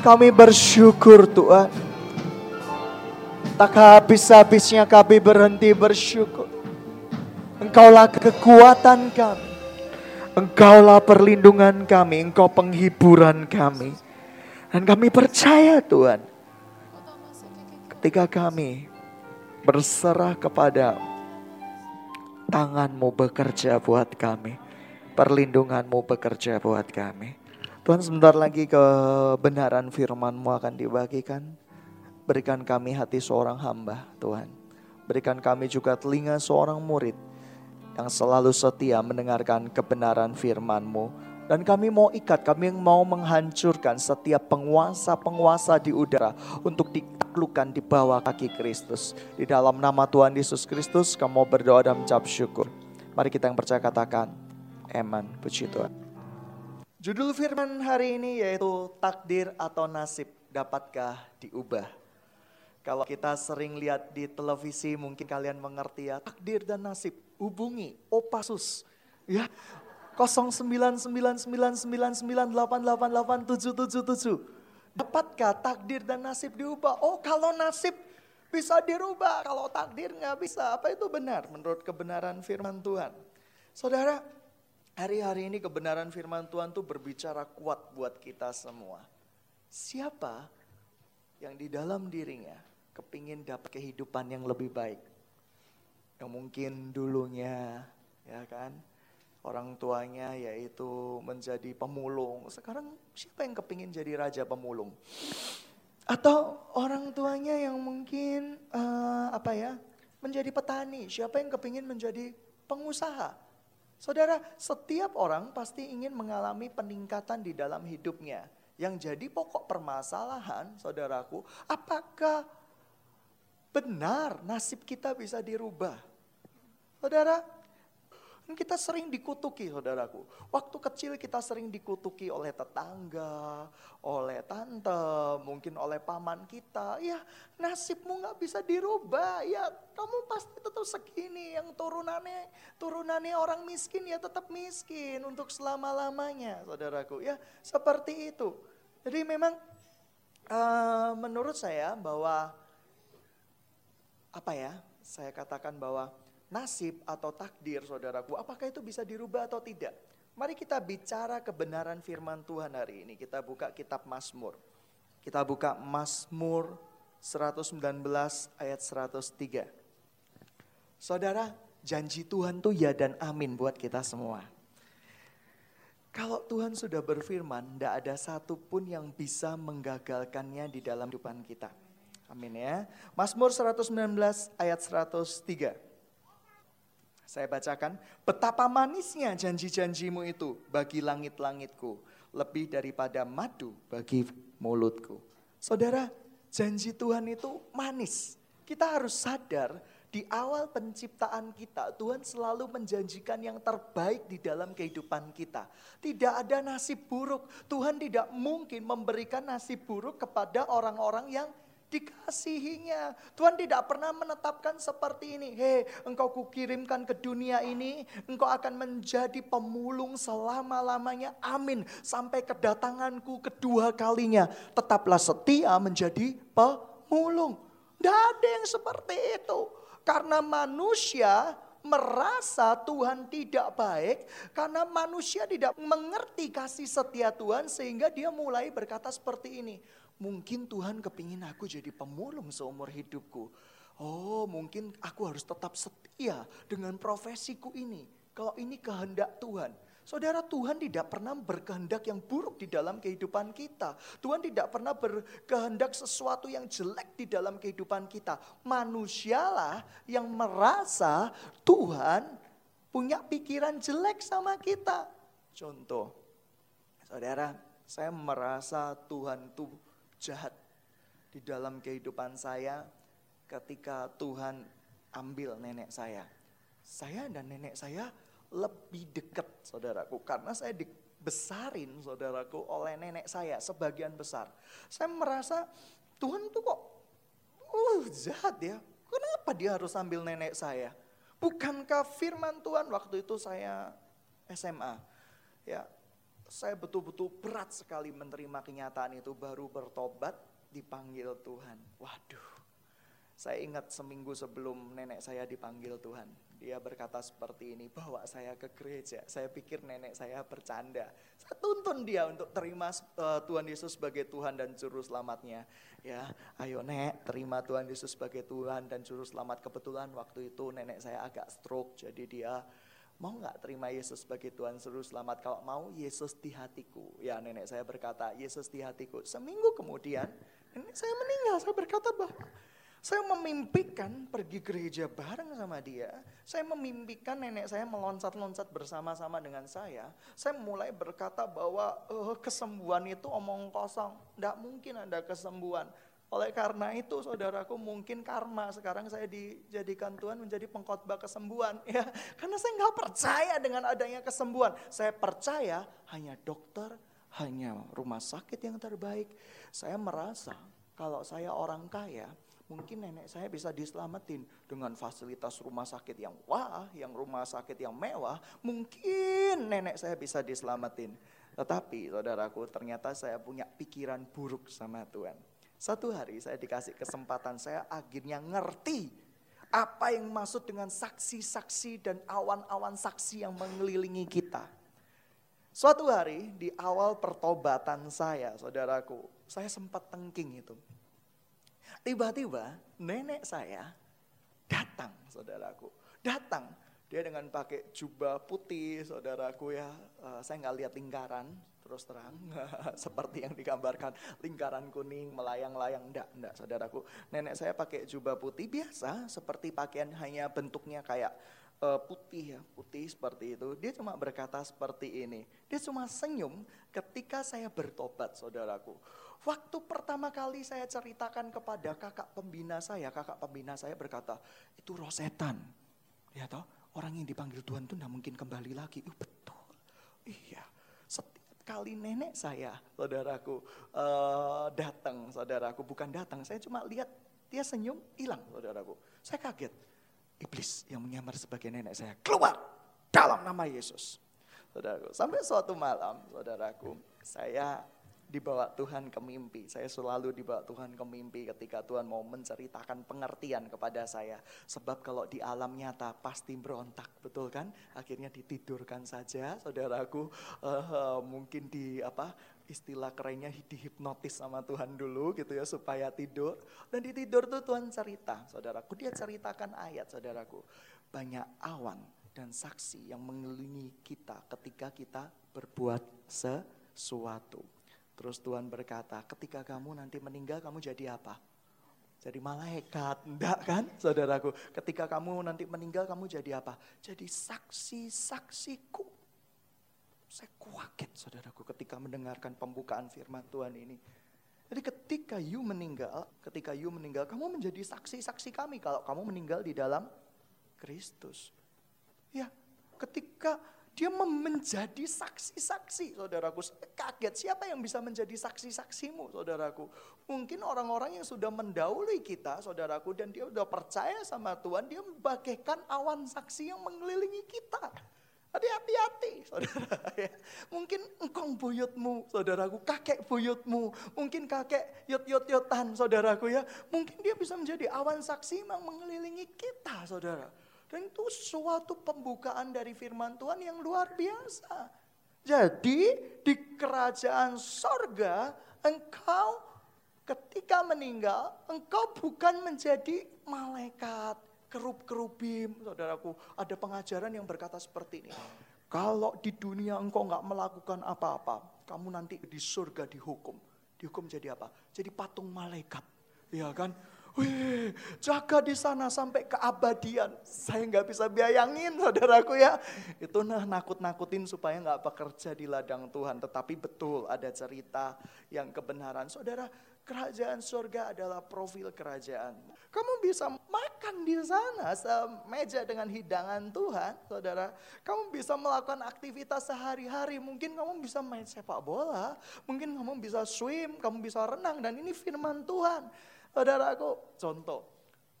Kami bersyukur Tuhan. Tak habis-habisnya kami berhenti bersyukur. Engkaulah kekuatan kami. Engkaulah perlindungan kami, Engkau penghiburan kami. Dan kami percaya Tuhan, ketika kami berserah kepada tanganmu bekerja buat kami. Perlindunganmu bekerja buat kami. Tuhan sebentar lagi kebenaran firmanmu akan dibagikan. Berikan kami hati seorang hamba Tuhan. Berikan kami juga telinga seorang murid yang selalu setia mendengarkan kebenaran firman-Mu. Dan kami mau ikat, kami mau menghancurkan setiap penguasa-penguasa di udara untuk ditaklukkan di bawah kaki Kristus. Di dalam nama Tuhan Yesus Kristus, kamu berdoa dan mengucap syukur. Mari kita yang percaya katakan, Amen. Puji Tuhan. Judul firman hari ini yaitu takdir atau nasib dapatkah diubah? Kalau kita sering lihat di televisi mungkin kalian mengerti ya takdir dan nasib hubungi Opasus ya 099999888777. Dapatkah takdir dan nasib diubah? Oh kalau nasib bisa dirubah, kalau takdir nggak bisa. Apa itu benar menurut kebenaran firman Tuhan? Saudara, hari-hari ini kebenaran firman Tuhan tuh berbicara kuat buat kita semua. Siapa yang di dalam dirinya kepingin dapat kehidupan yang lebih baik? Yang mungkin dulunya ya kan orang tuanya yaitu menjadi pemulung. Sekarang siapa yang kepingin jadi raja pemulung? Atau orang tuanya yang mungkin uh, apa ya menjadi petani. Siapa yang kepingin menjadi pengusaha? Saudara, setiap orang pasti ingin mengalami peningkatan di dalam hidupnya. Yang jadi pokok permasalahan, saudaraku, apakah benar nasib kita bisa dirubah? Saudara, kita sering dikutuki saudaraku. Waktu kecil kita sering dikutuki oleh tetangga, oleh tante, mungkin oleh paman kita. Ya nasibmu nggak bisa dirubah. Ya kamu pasti tetap segini. Yang turunannya turunannya orang miskin ya tetap miskin untuk selama-lamanya saudaraku. Ya seperti itu. Jadi memang uh, menurut saya bahwa apa ya saya katakan bahwa nasib atau takdir saudaraku, apakah itu bisa dirubah atau tidak? Mari kita bicara kebenaran firman Tuhan hari ini. Kita buka kitab Mazmur. Kita buka Mazmur 119 ayat 103. Saudara, janji Tuhan tuh ya dan amin buat kita semua. Kalau Tuhan sudah berfirman, tidak ada satupun yang bisa menggagalkannya di dalam kehidupan kita. Amin ya. Mazmur 119 ayat 103. Saya bacakan, betapa manisnya janji-janjimu itu bagi langit-langitku, lebih daripada madu bagi mulutku. Saudara, janji Tuhan itu manis. Kita harus sadar di awal penciptaan kita, Tuhan selalu menjanjikan yang terbaik di dalam kehidupan kita. Tidak ada nasib buruk. Tuhan tidak mungkin memberikan nasib buruk kepada orang-orang yang dikasihinya. Tuhan tidak pernah menetapkan seperti ini. Hei, engkau kukirimkan ke dunia ini, engkau akan menjadi pemulung selama-lamanya. Amin. Sampai kedatanganku kedua kalinya. Tetaplah setia menjadi pemulung. Tidak ada yang seperti itu. Karena manusia merasa Tuhan tidak baik karena manusia tidak mengerti kasih setia Tuhan sehingga dia mulai berkata seperti ini. Mungkin Tuhan kepingin aku jadi pemulung seumur hidupku. Oh mungkin aku harus tetap setia dengan profesiku ini. Kalau ini kehendak Tuhan. Saudara Tuhan tidak pernah berkehendak yang buruk di dalam kehidupan kita. Tuhan tidak pernah berkehendak sesuatu yang jelek di dalam kehidupan kita. Manusialah yang merasa Tuhan punya pikiran jelek sama kita. Contoh, saudara, saya merasa Tuhan tuh jahat di dalam kehidupan saya ketika Tuhan ambil nenek saya. Saya dan nenek saya lebih dekat saudaraku karena saya dibesarin saudaraku oleh nenek saya sebagian besar. Saya merasa Tuhan tuh kok uh jahat ya. Kenapa dia harus ambil nenek saya? Bukankah firman Tuhan waktu itu saya SMA? Ya, saya betul-betul berat sekali menerima kenyataan itu baru bertobat dipanggil Tuhan. Waduh, saya ingat seminggu sebelum nenek saya dipanggil Tuhan. Dia berkata seperti ini, bawa saya ke gereja. Saya pikir nenek saya bercanda. Saya tuntun dia untuk terima uh, Tuhan Yesus sebagai Tuhan dan Juru Selamatnya. Ya, ayo nek, terima Tuhan Yesus sebagai Tuhan dan Juru Selamat. Kebetulan waktu itu nenek saya agak stroke, jadi dia mau nggak terima Yesus sebagai Tuhan Juru Selamat? Kalau mau, Yesus di hatiku. Ya, nenek saya berkata, Yesus di hatiku. Seminggu kemudian, nenek saya meninggal. Saya berkata bahwa saya memimpikan pergi gereja bareng sama dia. Saya memimpikan nenek saya meloncat-loncat bersama-sama dengan saya. Saya mulai berkata bahwa uh, kesembuhan itu omong kosong. Tidak mungkin ada kesembuhan. Oleh karena itu saudaraku mungkin karma sekarang saya dijadikan Tuhan menjadi pengkhotbah kesembuhan. ya Karena saya nggak percaya dengan adanya kesembuhan. Saya percaya hanya dokter, hanya rumah sakit yang terbaik. Saya merasa kalau saya orang kaya, mungkin nenek saya bisa diselamatin dengan fasilitas rumah sakit yang wah, yang rumah sakit yang mewah, mungkin nenek saya bisa diselamatin. Tetapi saudaraku ternyata saya punya pikiran buruk sama Tuhan. Satu hari saya dikasih kesempatan saya akhirnya ngerti apa yang maksud dengan saksi-saksi dan awan-awan saksi yang mengelilingi kita. Suatu hari di awal pertobatan saya, saudaraku, saya sempat tengking itu. Tiba-tiba nenek saya datang, saudaraku. Datang. Dia dengan pakai jubah putih, saudaraku ya. Uh, saya nggak lihat lingkaran, terus terang. Seperti yang digambarkan, lingkaran kuning, melayang-layang. Enggak, enggak saudaraku. Nenek saya pakai jubah putih biasa, seperti pakaian hanya bentuknya kayak uh, putih ya, putih seperti itu. Dia cuma berkata seperti ini. Dia cuma senyum ketika saya bertobat, saudaraku. Waktu pertama kali saya ceritakan kepada kakak pembina saya, kakak pembina saya berkata, itu roh setan. Ya toh, orang yang dipanggil Tuhan itu tidak mungkin kembali lagi. Oh, betul. Iya. Setiap kali nenek saya, saudaraku, uh, datang, saudaraku, bukan datang. Saya cuma lihat dia senyum, hilang, saudaraku. Saya kaget. Iblis yang menyamar sebagai nenek saya keluar dalam nama Yesus. Saudaraku, sampai suatu malam, saudaraku, saya dibawa Tuhan ke mimpi. Saya selalu dibawa Tuhan ke mimpi ketika Tuhan mau menceritakan pengertian kepada saya. Sebab kalau di alam nyata pasti berontak, betul kan? Akhirnya ditidurkan saja, saudaraku. Uh, mungkin di apa istilah kerennya dihipnotis sama Tuhan dulu gitu ya supaya tidur. Dan di tidur tuh Tuhan cerita, saudaraku. Dia ceritakan ayat, saudaraku. Banyak awan dan saksi yang mengelilingi kita ketika kita berbuat sesuatu. Terus Tuhan berkata, ketika kamu nanti meninggal kamu jadi apa? Jadi malaikat, enggak kan saudaraku? Ketika kamu nanti meninggal kamu jadi apa? Jadi saksi-saksiku. Saya kaget saudaraku ketika mendengarkan pembukaan firman Tuhan ini. Jadi ketika you meninggal, ketika you meninggal, kamu menjadi saksi-saksi kami kalau kamu meninggal di dalam Kristus. Ya, ketika dia menjadi saksi-saksi, saudaraku. Kaget, siapa yang bisa menjadi saksi-saksimu, saudaraku? Mungkin orang-orang yang sudah mendahului kita, saudaraku, dan dia sudah percaya sama Tuhan, dia membagaikan awan saksi yang mengelilingi kita. Hati-hati, saudara. Ya. Mungkin engkong buyutmu, saudaraku, kakek buyutmu, mungkin kakek yot-yot-yotan, saudaraku ya. Mungkin dia bisa menjadi awan saksi yang mengelilingi kita, saudara. Dan itu suatu pembukaan dari firman Tuhan yang luar biasa. Jadi di kerajaan sorga engkau ketika meninggal engkau bukan menjadi malaikat kerup kerubim saudaraku ada pengajaran yang berkata seperti ini. Kalau di dunia engkau nggak melakukan apa-apa kamu nanti di surga dihukum. Dihukum jadi apa? Jadi patung malaikat. Ya kan Wih, jaga di sana sampai keabadian. Saya nggak bisa bayangin saudaraku ya. Itu nah nakut-nakutin supaya nggak bekerja di ladang Tuhan. Tetapi betul ada cerita yang kebenaran. Saudara, kerajaan surga adalah profil kerajaan. Kamu bisa makan di sana semeja dengan hidangan Tuhan, saudara. Kamu bisa melakukan aktivitas sehari-hari. Mungkin kamu bisa main sepak bola, mungkin kamu bisa swim, kamu bisa renang. Dan ini firman Tuhan. Saudaraku, contoh.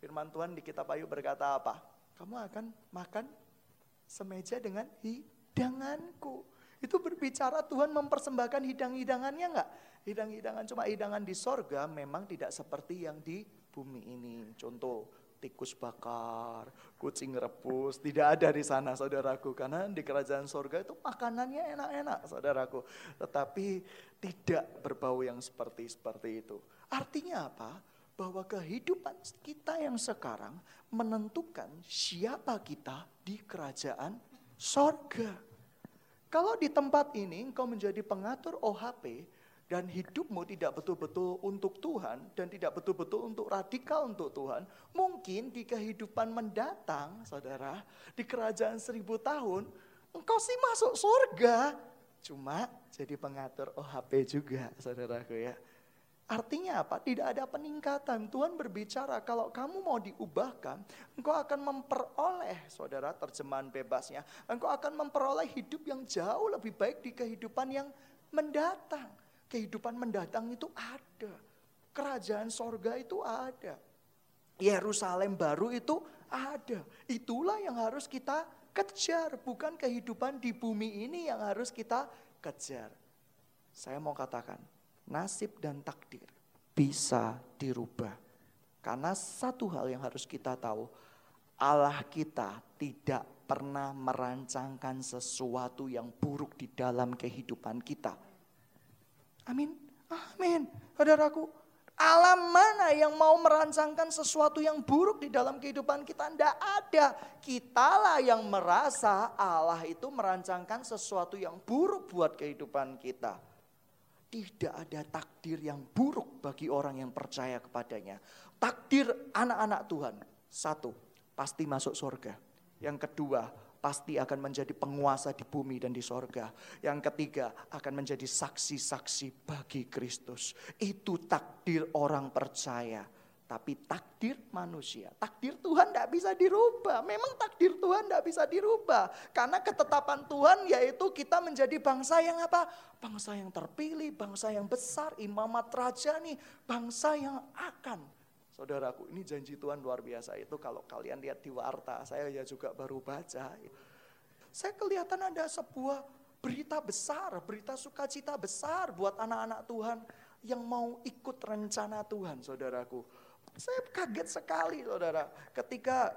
Firman Tuhan di kitab Ayub berkata apa? Kamu akan makan semeja dengan hidanganku. Itu berbicara Tuhan mempersembahkan hidang-hidangannya enggak? Hidang-hidangan cuma hidangan di sorga memang tidak seperti yang di bumi ini. Contoh, tikus bakar, kucing rebus, tidak ada di sana saudaraku. Karena di kerajaan sorga itu makanannya enak-enak saudaraku. Tetapi tidak berbau yang seperti seperti itu. Artinya apa? Bahwa kehidupan kita yang sekarang menentukan siapa kita di kerajaan sorga. Kalau di tempat ini engkau menjadi pengatur OHP, dan hidupmu tidak betul-betul untuk Tuhan dan tidak betul-betul untuk radikal untuk Tuhan, mungkin di kehidupan mendatang, saudara, di kerajaan seribu tahun, engkau sih masuk surga. Cuma jadi pengatur OHP juga, saudaraku ya. Artinya apa? Tidak ada peningkatan. Tuhan berbicara kalau kamu mau diubahkan, engkau akan memperoleh, saudara terjemahan bebasnya, engkau akan memperoleh hidup yang jauh lebih baik di kehidupan yang mendatang. Kehidupan mendatang itu ada. Kerajaan sorga itu ada. Yerusalem baru itu ada. Itulah yang harus kita kejar. Bukan kehidupan di bumi ini yang harus kita kejar. Saya mau katakan, nasib dan takdir bisa dirubah. Karena satu hal yang harus kita tahu, Allah kita tidak pernah merancangkan sesuatu yang buruk di dalam kehidupan kita Amin. Amin. Saudaraku, alam mana yang mau merancangkan sesuatu yang buruk di dalam kehidupan kita? Tidak ada. Kitalah yang merasa Allah itu merancangkan sesuatu yang buruk buat kehidupan kita. Tidak ada takdir yang buruk bagi orang yang percaya kepadanya. Takdir anak-anak Tuhan. Satu, pasti masuk surga. Yang kedua, pasti akan menjadi penguasa di bumi dan di sorga. Yang ketiga akan menjadi saksi-saksi bagi Kristus. Itu takdir orang percaya. Tapi takdir manusia, takdir Tuhan tidak bisa dirubah. Memang takdir Tuhan tidak bisa dirubah. Karena ketetapan Tuhan yaitu kita menjadi bangsa yang apa? Bangsa yang terpilih, bangsa yang besar, imamat raja nih. Bangsa yang akan Saudaraku, ini janji Tuhan luar biasa itu kalau kalian lihat di warta, saya ya juga baru baca. Saya kelihatan ada sebuah berita besar, berita sukacita besar buat anak-anak Tuhan yang mau ikut rencana Tuhan, saudaraku. Saya kaget sekali, saudara, ketika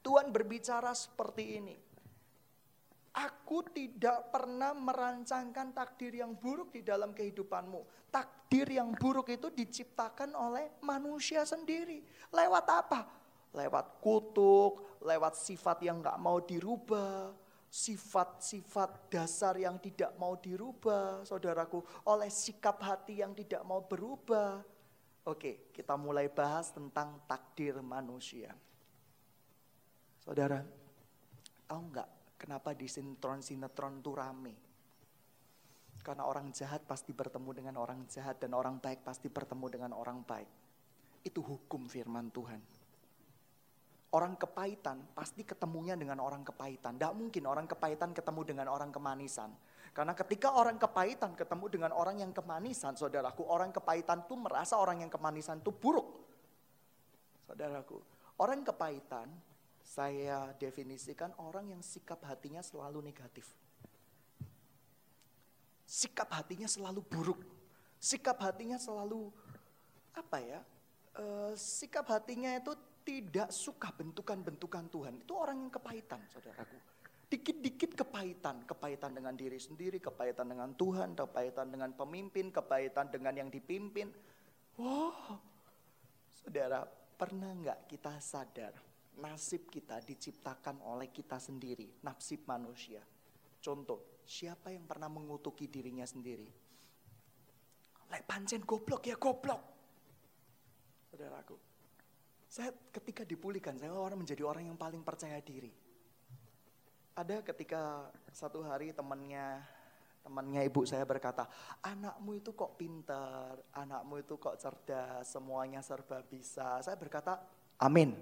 Tuhan berbicara seperti ini. Aku tidak pernah merancangkan takdir yang buruk di dalam kehidupanmu. Takdir yang buruk itu diciptakan oleh manusia sendiri. Lewat apa? Lewat kutuk, lewat sifat yang gak mau dirubah, sifat-sifat dasar yang tidak mau dirubah, saudaraku, oleh sikap hati yang tidak mau berubah. Oke, kita mulai bahas tentang takdir manusia. Saudara, tahu nggak Kenapa di sinetron-sinetron itu rame? Karena orang jahat pasti bertemu dengan orang jahat dan orang baik pasti bertemu dengan orang baik. Itu hukum firman Tuhan. Orang kepahitan pasti ketemunya dengan orang kepahitan. Tidak mungkin orang kepahitan ketemu dengan orang kemanisan. Karena ketika orang kepahitan ketemu dengan orang yang kemanisan, saudaraku, orang kepahitan tuh merasa orang yang kemanisan itu buruk. Saudaraku, orang kepahitan saya definisikan orang yang sikap hatinya selalu negatif. Sikap hatinya selalu buruk. Sikap hatinya selalu apa ya? E, sikap hatinya itu tidak suka bentukan-bentukan Tuhan. Itu orang yang kepahitan, saudaraku. Dikit-dikit kepahitan, kepahitan dengan diri sendiri, kepahitan dengan Tuhan, kepahitan dengan pemimpin, kepahitan dengan yang dipimpin. Wow, saudara, pernah nggak kita sadar nasib kita diciptakan oleh kita sendiri, nasib manusia. Contoh, siapa yang pernah mengutuki dirinya sendiri? Lek pancen goblok ya goblok. Saudaraku, saya ketika dipulihkan, saya orang menjadi orang yang paling percaya diri. Ada ketika satu hari temannya temannya ibu saya berkata, anakmu itu kok pintar, anakmu itu kok cerdas, semuanya serba bisa. Saya berkata, amin.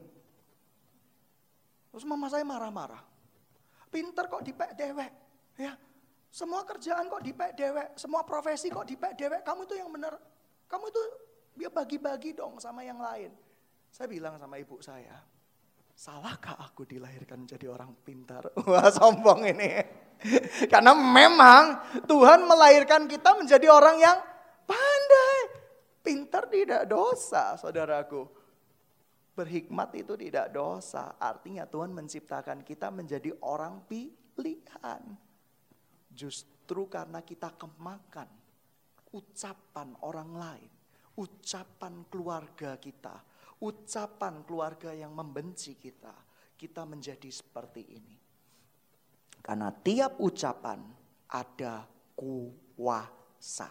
Terus mama saya marah-marah. Pinter kok dipek dewek. Ya, semua kerjaan kok dipek dewek. Semua profesi kok dipek dewek. Kamu itu yang benar. Kamu itu dia bagi-bagi dong sama yang lain. Saya bilang sama ibu saya, salahkah aku dilahirkan menjadi orang pintar? Wah sombong ini. Karena memang Tuhan melahirkan kita menjadi orang yang pandai. Pintar tidak dosa, saudaraku. Berhikmat itu tidak dosa. Artinya Tuhan menciptakan kita menjadi orang pilihan. Justru karena kita kemakan ucapan orang lain, ucapan keluarga kita, ucapan keluarga yang membenci kita, kita menjadi seperti ini. Karena tiap ucapan ada kuasa.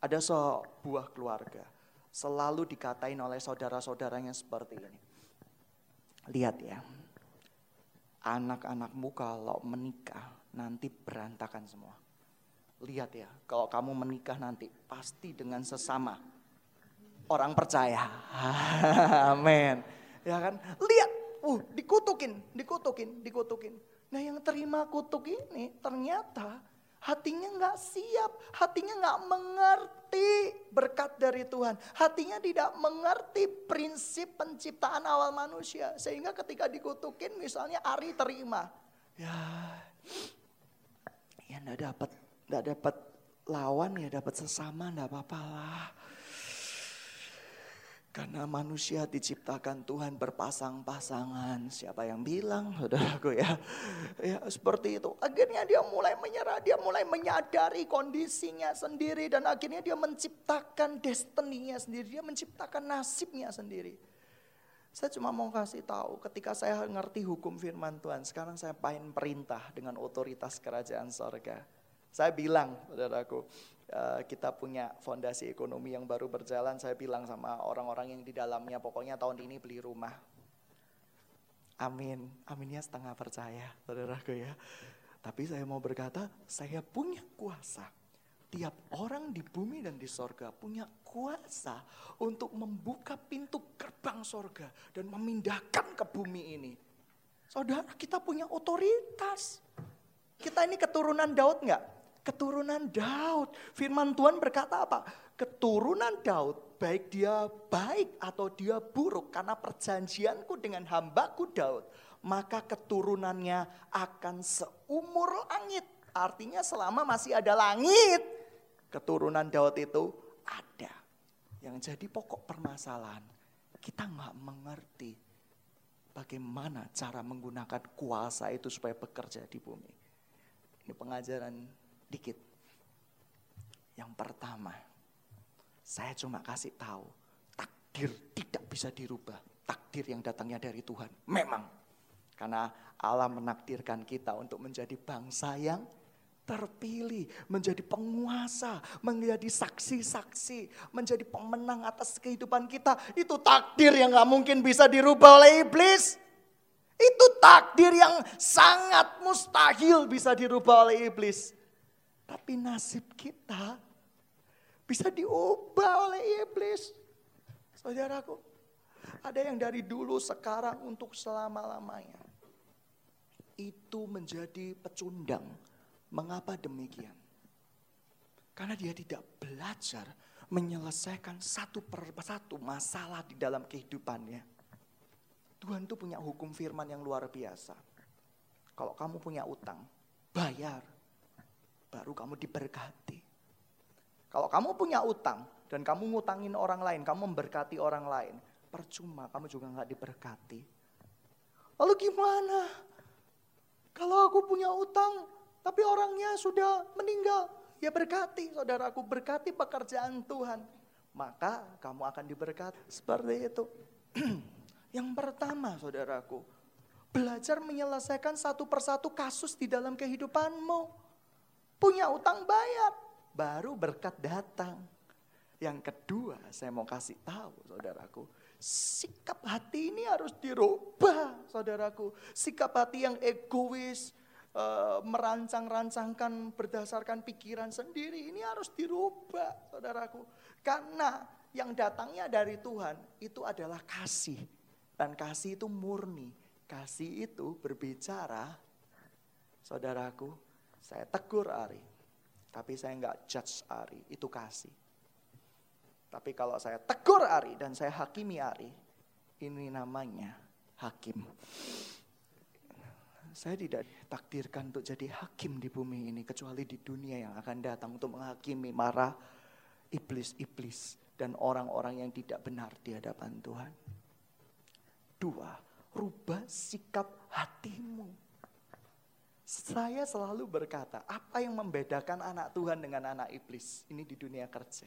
Ada sebuah keluarga selalu dikatain oleh saudara-saudaranya seperti ini. Lihat ya, anak-anakmu kalau menikah nanti berantakan semua. Lihat ya, kalau kamu menikah nanti pasti dengan sesama orang percaya. Amin. Ya kan? Lihat, uh, dikutukin, dikutukin, dikutukin. Nah yang terima kutuk ini ternyata hatinya nggak siap, hatinya nggak mengerti berkat dari Tuhan, hatinya tidak mengerti prinsip penciptaan awal manusia, sehingga ketika dikutukin misalnya Ari terima, ya, ya nggak dapat, nggak dapat lawan ya dapat sesama nggak apa-apa lah. Karena manusia diciptakan Tuhan berpasang-pasangan. Siapa yang bilang, saudaraku ya. Ya seperti itu. Akhirnya dia mulai menyerah, dia mulai menyadari kondisinya sendiri. Dan akhirnya dia menciptakan destininya sendiri. Dia menciptakan nasibnya sendiri. Saya cuma mau kasih tahu ketika saya ngerti hukum firman Tuhan. Sekarang saya pahin perintah dengan otoritas kerajaan sorga. Saya bilang, saudaraku, Eh, kita punya fondasi ekonomi yang baru berjalan, saya bilang sama orang-orang yang di dalamnya, pokoknya tahun ini beli rumah. Amin, aminnya setengah percaya, saudaraku ya. Tapi saya mau berkata, saya punya kuasa. Tiap orang di bumi dan di sorga punya kuasa untuk membuka pintu gerbang sorga dan memindahkan ke bumi ini. Saudara, kita punya otoritas. Kita ini keturunan Daud enggak? Keturunan Daud. Firman Tuhan berkata apa? Keturunan Daud, baik dia baik atau dia buruk, karena perjanjianku dengan hambaku Daud, maka keturunannya akan seumur langit. Artinya selama masih ada langit, keturunan Daud itu ada. Yang jadi pokok permasalahan, kita nggak mengerti bagaimana cara menggunakan kuasa itu supaya bekerja di bumi. Ini pengajaran dikit. Yang pertama, saya cuma kasih tahu, takdir tidak bisa dirubah. Takdir yang datangnya dari Tuhan. Memang. Karena Allah menakdirkan kita untuk menjadi bangsa yang terpilih, menjadi penguasa, menjadi saksi-saksi, menjadi pemenang atas kehidupan kita. Itu takdir yang gak mungkin bisa dirubah oleh iblis. Itu takdir yang sangat mustahil bisa dirubah oleh iblis. Tapi nasib kita bisa diubah oleh iblis. Saudaraku, ada yang dari dulu sekarang untuk selama-lamanya. Itu menjadi pecundang. Mengapa demikian? Karena dia tidak belajar menyelesaikan satu per satu masalah di dalam kehidupannya. Tuhan tuh punya hukum firman yang luar biasa. Kalau kamu punya utang, bayar baru kamu diberkati. Kalau kamu punya utang dan kamu ngutangin orang lain, kamu memberkati orang lain, percuma kamu juga nggak diberkati. Lalu gimana? Kalau aku punya utang, tapi orangnya sudah meninggal, ya berkati saudaraku, berkati pekerjaan Tuhan. Maka kamu akan diberkati seperti itu. Yang pertama saudaraku, belajar menyelesaikan satu persatu kasus di dalam kehidupanmu. Punya utang bayar, baru berkat datang. Yang kedua, saya mau kasih tahu saudaraku, sikap hati ini harus dirubah saudaraku. Sikap hati yang egois, uh, merancang-rancangkan berdasarkan pikiran sendiri, ini harus dirubah saudaraku. Karena yang datangnya dari Tuhan itu adalah kasih. Dan kasih itu murni. Kasih itu berbicara, saudaraku, saya tegur Ari, tapi saya nggak judge Ari, itu kasih. Tapi kalau saya tegur Ari dan saya hakimi Ari, ini namanya hakim. saya tidak takdirkan untuk jadi hakim di bumi ini kecuali di dunia yang akan datang untuk menghakimi marah iblis-iblis dan orang-orang yang tidak benar di hadapan Tuhan. Dua, rubah sikap hatimu. Saya selalu berkata, apa yang membedakan anak Tuhan dengan anak iblis? Ini di dunia kerja.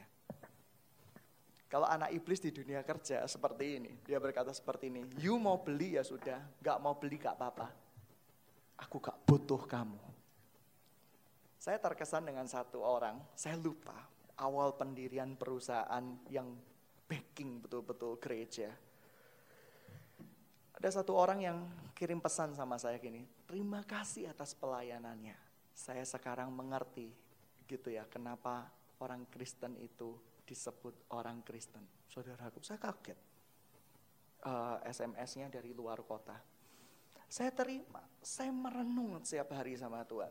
Kalau anak iblis di dunia kerja seperti ini, dia berkata seperti ini, you mau beli ya sudah, gak mau beli gak apa-apa. Aku gak butuh kamu. Saya terkesan dengan satu orang, saya lupa awal pendirian perusahaan yang backing betul-betul gereja. Ada satu orang yang kirim pesan sama saya gini, terima kasih atas pelayanannya. Saya sekarang mengerti gitu ya, kenapa orang Kristen itu disebut orang Kristen. Saudaraku, saya kaget. Uh, eh, SMS-nya dari luar kota. Saya terima, saya merenung setiap hari sama Tuhan.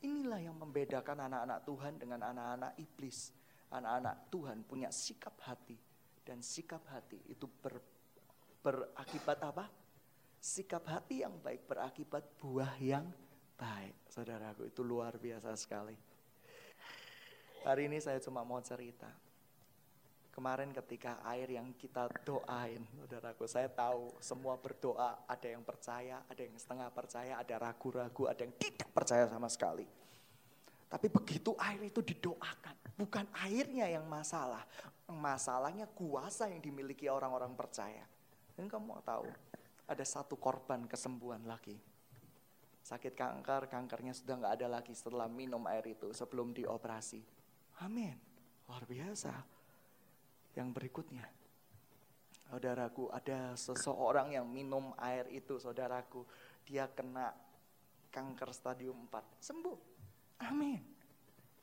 Inilah yang membedakan anak-anak Tuhan dengan anak-anak iblis anak-anak Tuhan punya sikap hati dan sikap hati itu ber, berakibat apa? Sikap hati yang baik berakibat buah yang baik. Saudaraku itu luar biasa sekali. Hari ini saya cuma mau cerita. Kemarin ketika air yang kita doain, saudaraku, saya tahu semua berdoa, ada yang percaya, ada yang setengah percaya, ada ragu-ragu, ada yang tidak percaya sama sekali. Tapi begitu air itu didoakan, bukan airnya yang masalah. Masalahnya kuasa yang dimiliki orang-orang percaya. Dan kamu mau tahu, ada satu korban kesembuhan lagi. Sakit kanker, kankernya sudah nggak ada lagi setelah minum air itu sebelum dioperasi. Amin. Luar biasa. Yang berikutnya, saudaraku, ada seseorang yang minum air itu, saudaraku, dia kena kanker stadium 4, sembuh. Amin.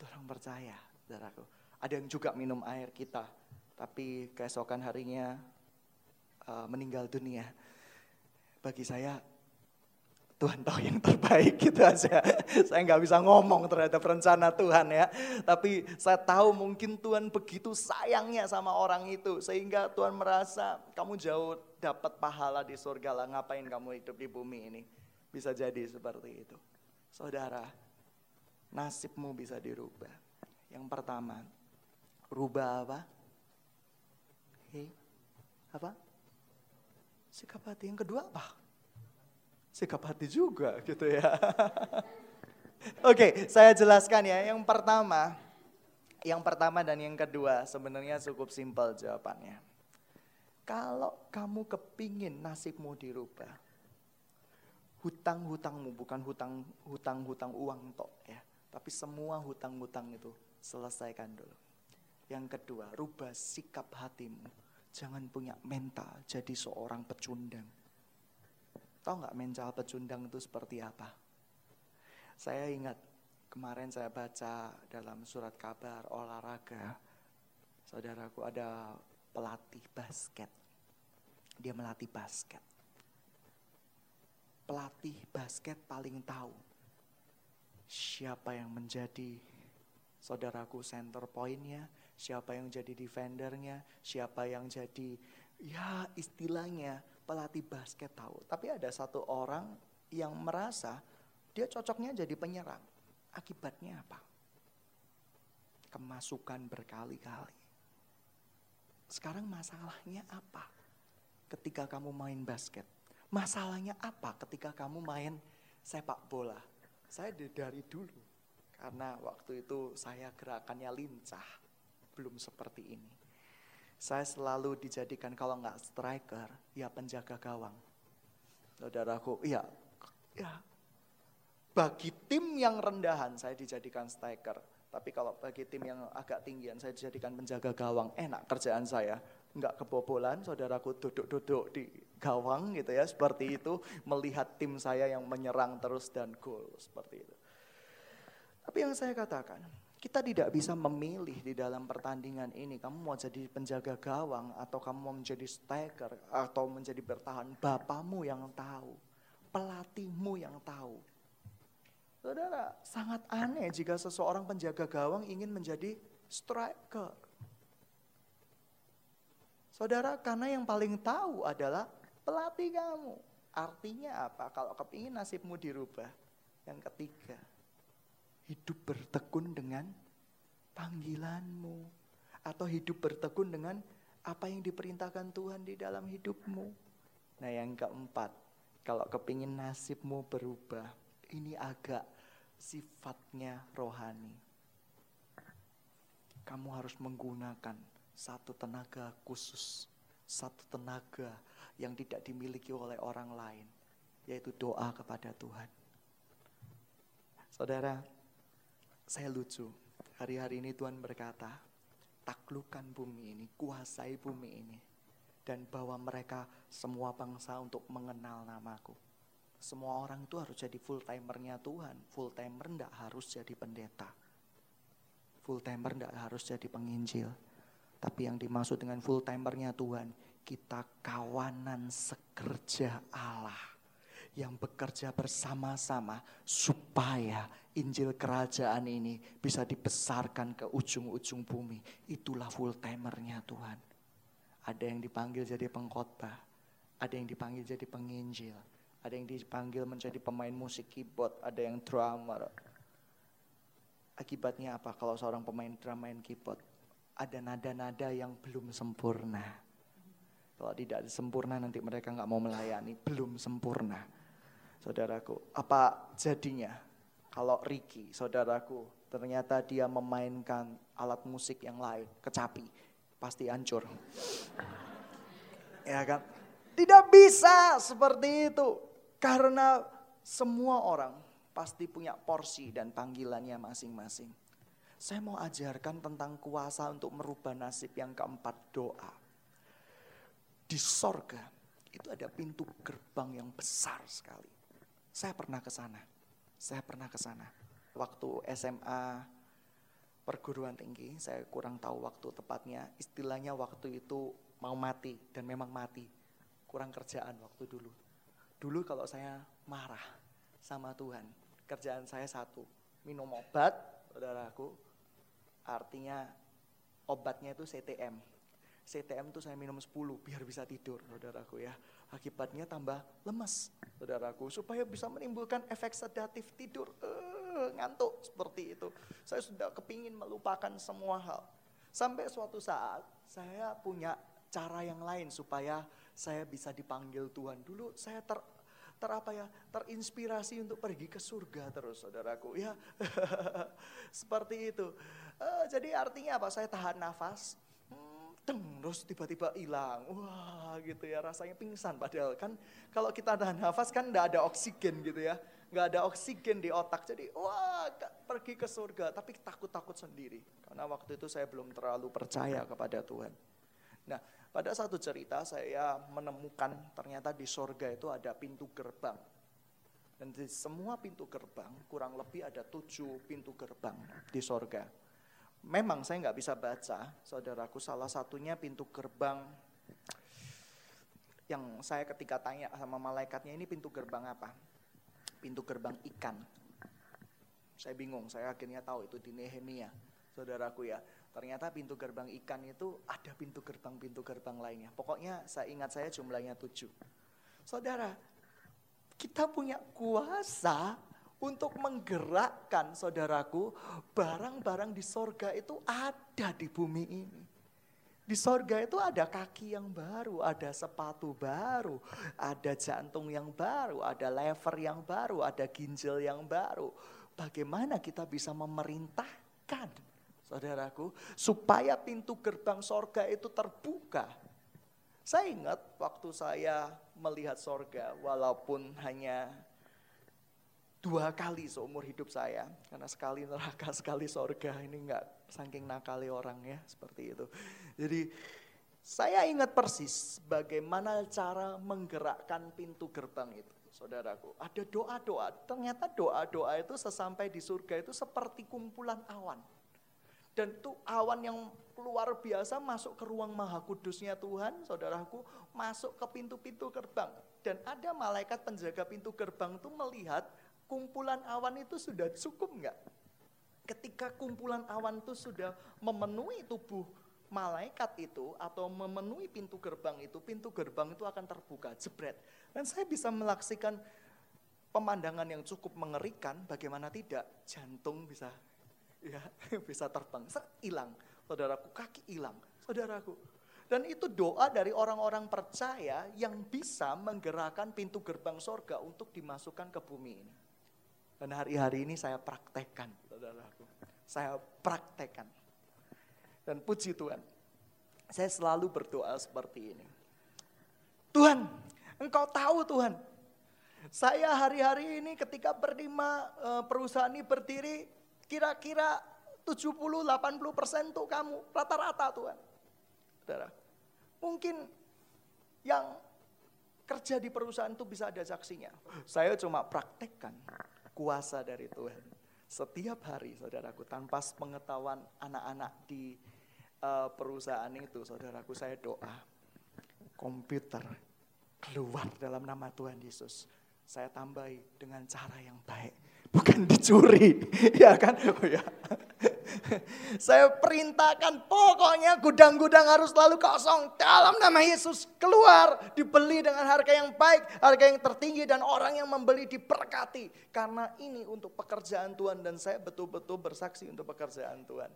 Orang percaya, saudaraku. Ada yang juga minum air kita, tapi keesokan harinya uh, meninggal dunia. Bagi saya, Tuhan tahu yang terbaik gitu aja. saya nggak bisa ngomong terhadap rencana Tuhan ya. Tapi saya tahu mungkin Tuhan begitu sayangnya sama orang itu. Sehingga Tuhan merasa kamu jauh dapat pahala di surga lah. Ngapain kamu hidup di bumi ini. Bisa jadi seperti itu. Saudara, nasibmu bisa dirubah. Yang pertama, rubah apa? Hei, apa? Sikap hati. Yang kedua apa? Sikap hati juga gitu ya. Oke, saya jelaskan ya. Yang pertama, yang pertama dan yang kedua sebenarnya cukup simpel jawabannya. Kalau kamu kepingin nasibmu dirubah, hutang-hutangmu bukan hutang hutang hutang uang tok ya tapi semua hutang-hutang itu selesaikan dulu. Yang kedua, rubah sikap hatimu. Jangan punya mental jadi seorang pecundang. Tahu nggak mental pecundang itu seperti apa? Saya ingat kemarin saya baca dalam surat kabar olahraga, saudaraku ada pelatih basket. Dia melatih basket. Pelatih basket paling tahu siapa yang menjadi saudaraku center pointnya, siapa yang jadi defendernya, siapa yang jadi ya istilahnya pelatih basket tahu. Tapi ada satu orang yang merasa dia cocoknya jadi penyerang. Akibatnya apa? Kemasukan berkali-kali. Sekarang masalahnya apa? Ketika kamu main basket. Masalahnya apa ketika kamu main sepak bola? Saya dari dulu, karena waktu itu saya gerakannya lincah, belum seperti ini. Saya selalu dijadikan kalau nggak striker, ya penjaga gawang. Saudaraku, iya, ya bagi tim yang rendahan saya dijadikan striker. Tapi kalau bagi tim yang agak tinggian saya dijadikan penjaga gawang. Enak kerjaan saya. Nggak kebobolan, saudaraku duduk-duduk di gawang gitu ya seperti itu melihat tim saya yang menyerang terus dan gol seperti itu. Tapi yang saya katakan, kita tidak bisa memilih di dalam pertandingan ini kamu mau jadi penjaga gawang atau kamu mau menjadi striker atau menjadi bertahan. Bapamu yang tahu, pelatihmu yang tahu. Saudara, sangat aneh jika seseorang penjaga gawang ingin menjadi striker. Saudara, karena yang paling tahu adalah pelatih kamu. Artinya apa? Kalau kepingin nasibmu dirubah. Yang ketiga, hidup bertekun dengan panggilanmu. Atau hidup bertekun dengan apa yang diperintahkan Tuhan di dalam hidupmu. Nah yang keempat, kalau kepingin nasibmu berubah, ini agak sifatnya rohani. Kamu harus menggunakan satu tenaga khusus, satu tenaga yang tidak dimiliki oleh orang lain, yaitu doa kepada Tuhan. Saudara, saya lucu. Hari-hari ini Tuhan berkata, taklukkan bumi ini, kuasai bumi ini. Dan bawa mereka semua bangsa untuk mengenal namaku. Semua orang itu harus jadi full timernya Tuhan. Full timer tidak harus jadi pendeta. Full timer tidak harus jadi penginjil. Tapi yang dimaksud dengan full timernya Tuhan, kita kawanan sekerja Allah yang bekerja bersama-sama supaya Injil kerajaan ini bisa dibesarkan ke ujung-ujung bumi. Itulah full timernya Tuhan. Ada yang dipanggil jadi pengkhotbah, ada yang dipanggil jadi penginjil, ada yang dipanggil menjadi pemain musik keyboard, ada yang drummer. Akibatnya apa kalau seorang pemain drum main keyboard? Ada nada-nada yang belum sempurna kalau tidak sempurna nanti mereka nggak mau melayani, belum sempurna. Saudaraku, apa jadinya kalau Ricky, saudaraku, ternyata dia memainkan alat musik yang lain, kecapi, pasti hancur. Ya kan? Tidak bisa seperti itu. Karena semua orang pasti punya porsi dan panggilannya masing-masing. Saya mau ajarkan tentang kuasa untuk merubah nasib yang keempat doa di sorga itu ada pintu gerbang yang besar sekali. Saya pernah ke sana. Saya pernah ke sana. Waktu SMA perguruan tinggi, saya kurang tahu waktu tepatnya. Istilahnya waktu itu mau mati dan memang mati. Kurang kerjaan waktu dulu. Dulu kalau saya marah sama Tuhan, kerjaan saya satu, minum obat, saudaraku. Artinya obatnya itu CTM, CTM tuh saya minum 10 biar bisa tidur, saudaraku ya. Akibatnya tambah lemas, saudaraku. Supaya bisa menimbulkan efek sedatif tidur, uh, ngantuk seperti itu. Saya sudah kepingin melupakan semua hal. Sampai suatu saat saya punya cara yang lain supaya saya bisa dipanggil Tuhan. Dulu saya ter ter apa ya terinspirasi untuk pergi ke surga terus saudaraku ya seperti itu uh, jadi artinya apa saya tahan nafas deng, terus tiba-tiba hilang. Wah gitu ya rasanya pingsan. Padahal kan kalau kita tahan nafas kan enggak ada oksigen gitu ya. Enggak ada oksigen di otak. Jadi wah pergi ke surga tapi takut-takut sendiri. Karena waktu itu saya belum terlalu percaya kepada Tuhan. Nah pada satu cerita saya menemukan ternyata di surga itu ada pintu gerbang. Dan di semua pintu gerbang kurang lebih ada tujuh pintu gerbang di surga. Memang saya nggak bisa baca, saudaraku. Salah satunya pintu gerbang yang saya ketika tanya sama malaikatnya ini pintu gerbang apa? Pintu gerbang ikan. Saya bingung, saya akhirnya tahu itu di Nehemia, saudaraku ya. Ternyata pintu gerbang ikan itu ada pintu gerbang-pintu gerbang lainnya. Pokoknya saya ingat saya jumlahnya tujuh. Saudara, kita punya kuasa untuk menggerakkan saudaraku barang-barang di sorga itu ada di bumi ini. Di sorga itu ada kaki yang baru, ada sepatu baru, ada jantung yang baru, ada lever yang baru, ada ginjal yang baru. Bagaimana kita bisa memerintahkan saudaraku supaya pintu gerbang sorga itu terbuka. Saya ingat waktu saya melihat sorga walaupun hanya dua kali seumur hidup saya karena sekali neraka sekali sorga ini enggak saking nakali orang ya seperti itu. Jadi saya ingat persis bagaimana cara menggerakkan pintu gerbang itu saudaraku. Ada doa-doa ternyata doa-doa itu sesampai di surga itu seperti kumpulan awan. Dan tuh awan yang luar biasa masuk ke ruang maha kudusnya Tuhan saudaraku masuk ke pintu-pintu gerbang. Dan ada malaikat penjaga pintu gerbang itu melihat kumpulan awan itu sudah cukup enggak? Ketika kumpulan awan itu sudah memenuhi tubuh malaikat itu atau memenuhi pintu gerbang itu, pintu gerbang itu akan terbuka, jebret. Dan saya bisa melaksikan pemandangan yang cukup mengerikan, bagaimana tidak, jantung bisa ya bisa terbang, hilang. Saudaraku, kaki hilang, saudaraku. Dan itu doa dari orang-orang percaya yang bisa menggerakkan pintu gerbang sorga untuk dimasukkan ke bumi ini. Dan hari-hari ini saya praktekkan, saudaraku. Saya praktekkan. Dan puji Tuhan, saya selalu berdoa seperti ini. Tuhan, Engkau tahu Tuhan, saya hari-hari ini ketika berlima eh, perusahaan ini berdiri, kira-kira 70-80 persen untuk kamu, rata-rata Tuhan. Saudara, mungkin yang kerja di perusahaan itu bisa ada saksinya. Saya cuma praktekkan kuasa dari Tuhan. Setiap hari saudaraku tanpa pengetahuan anak-anak di uh, perusahaan itu, saudaraku saya doa. Komputer keluar dalam nama Tuhan Yesus. Saya tambahi dengan cara yang baik, bukan dicuri, ya kan? Oh ya. Saya perintahkan pokoknya gudang-gudang harus selalu kosong. Dalam nama Yesus keluar, dibeli dengan harga yang baik, harga yang tertinggi dan orang yang membeli diberkati. Karena ini untuk pekerjaan Tuhan dan saya betul-betul bersaksi untuk pekerjaan Tuhan.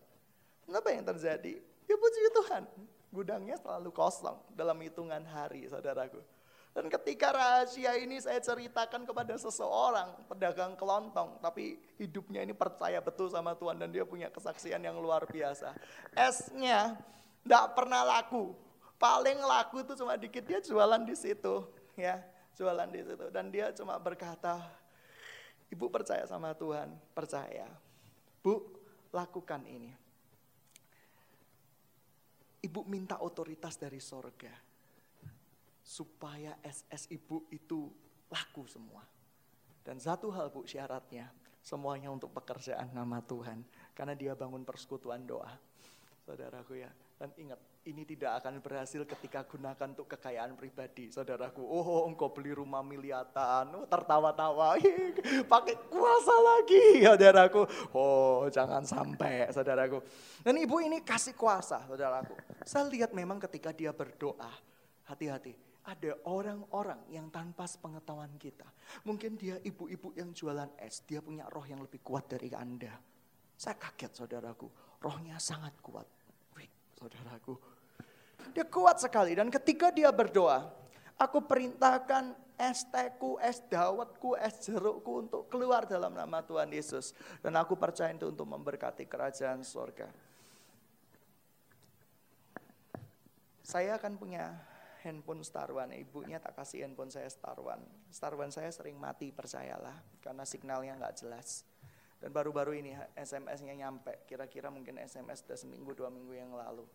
Apa yang terjadi? Ya puji Tuhan, gudangnya selalu kosong dalam hitungan hari saudaraku. Dan ketika rahasia ini saya ceritakan kepada seseorang, pedagang kelontong, tapi hidupnya ini percaya betul sama Tuhan dan dia punya kesaksian yang luar biasa. Esnya tidak pernah laku, paling laku itu cuma dikit dia jualan di situ, ya jualan di situ. Dan dia cuma berkata, ibu percaya sama Tuhan, percaya. Bu, lakukan ini. Ibu minta otoritas dari sorga. Supaya SS ibu itu laku semua. Dan satu hal bu syaratnya, semuanya untuk pekerjaan nama Tuhan. Karena dia bangun persekutuan doa. Saudaraku ya, dan ingat, ini tidak akan berhasil ketika gunakan untuk kekayaan pribadi. Saudaraku, oh engkau beli rumah miliatan, oh, tertawa-tawa, pakai kuasa lagi. Saudaraku, oh jangan sampai saudaraku. Dan ibu ini kasih kuasa saudaraku. Saya lihat memang ketika dia berdoa, hati-hati. Ada orang-orang yang tanpa pengetahuan kita. Mungkin dia ibu-ibu yang jualan es, dia punya roh yang lebih kuat dari Anda. Saya kaget saudaraku, rohnya sangat kuat saudaraku. Dia kuat sekali dan ketika dia berdoa, aku perintahkan es teku, es dawetku, es jerukku untuk keluar dalam nama Tuhan Yesus. Dan aku percaya itu untuk memberkati kerajaan surga. Saya akan punya handphone Star One, ibunya tak kasih handphone saya Star One. Star One saya sering mati percayalah, karena signalnya nggak jelas. Dan baru-baru ini SMS-nya nyampe, kira-kira mungkin SMS sudah seminggu dua minggu yang lalu.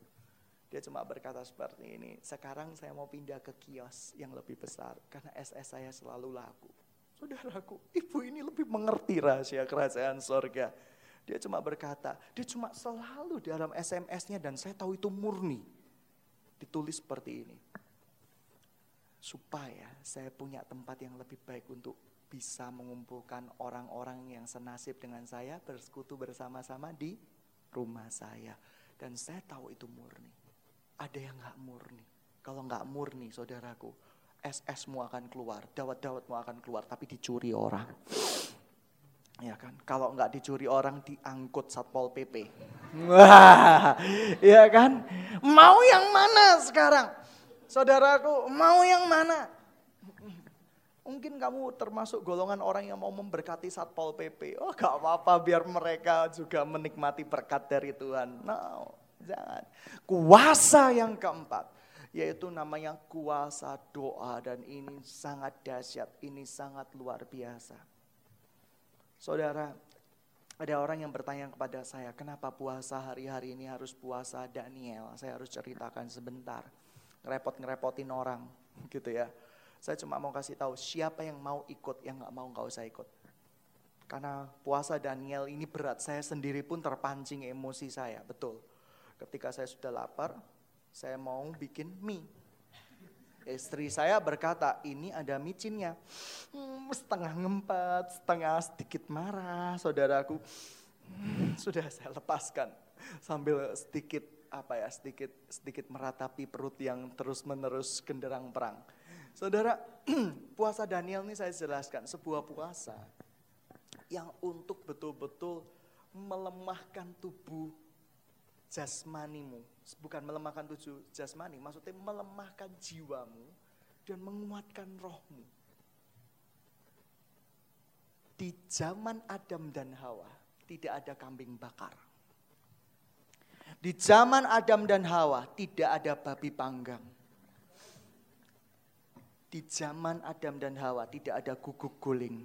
Dia cuma berkata seperti ini, sekarang saya mau pindah ke kios yang lebih besar karena SS saya selalu laku. Saudaraku, ibu ini lebih mengerti rahasia kerajaan sorga. Dia cuma berkata, dia cuma selalu dalam SMS-nya dan saya tahu itu murni. Ditulis seperti ini. Supaya saya punya tempat yang lebih baik untuk bisa mengumpulkan orang-orang yang senasib dengan saya bersekutu bersama-sama di rumah saya. Dan saya tahu itu murni. Ada yang gak murni. Kalau gak murni saudaraku, SS-mu akan keluar, dawat-dawatmu akan keluar, tapi dicuri orang. Ya kan, kalau nggak dicuri orang diangkut satpol pp. Wah, ya kan? Mau yang mana sekarang? Saudaraku, mau yang mana? Mungkin kamu termasuk golongan orang yang mau memberkati Satpol PP. Oh gak apa-apa biar mereka juga menikmati berkat dari Tuhan. No, jangan. Kuasa yang keempat. Yaitu namanya kuasa doa dan ini sangat dahsyat. Ini sangat luar biasa. Saudara, ada orang yang bertanya kepada saya, kenapa puasa hari-hari ini harus puasa Daniel? Saya harus ceritakan sebentar. Ngerepot-ngerepotin orang gitu ya saya cuma mau kasih tahu siapa yang mau ikut, yang nggak mau nggak usah ikut. Karena puasa Daniel ini berat, saya sendiri pun terpancing emosi saya, betul. Ketika saya sudah lapar, saya mau bikin mie. Istri saya berkata, ini ada micinnya. Hmm, setengah ngempet, setengah sedikit marah, saudaraku. Hmm, sudah saya lepaskan sambil sedikit apa ya sedikit sedikit meratapi perut yang terus-menerus genderang perang. Saudara, puasa Daniel ini saya jelaskan sebuah puasa yang untuk betul-betul melemahkan tubuh jasmanimu. Bukan melemahkan tubuh jasmani, maksudnya melemahkan jiwamu dan menguatkan rohmu. Di zaman Adam dan Hawa tidak ada kambing bakar. Di zaman Adam dan Hawa tidak ada babi panggang di zaman Adam dan Hawa tidak ada guguk guling.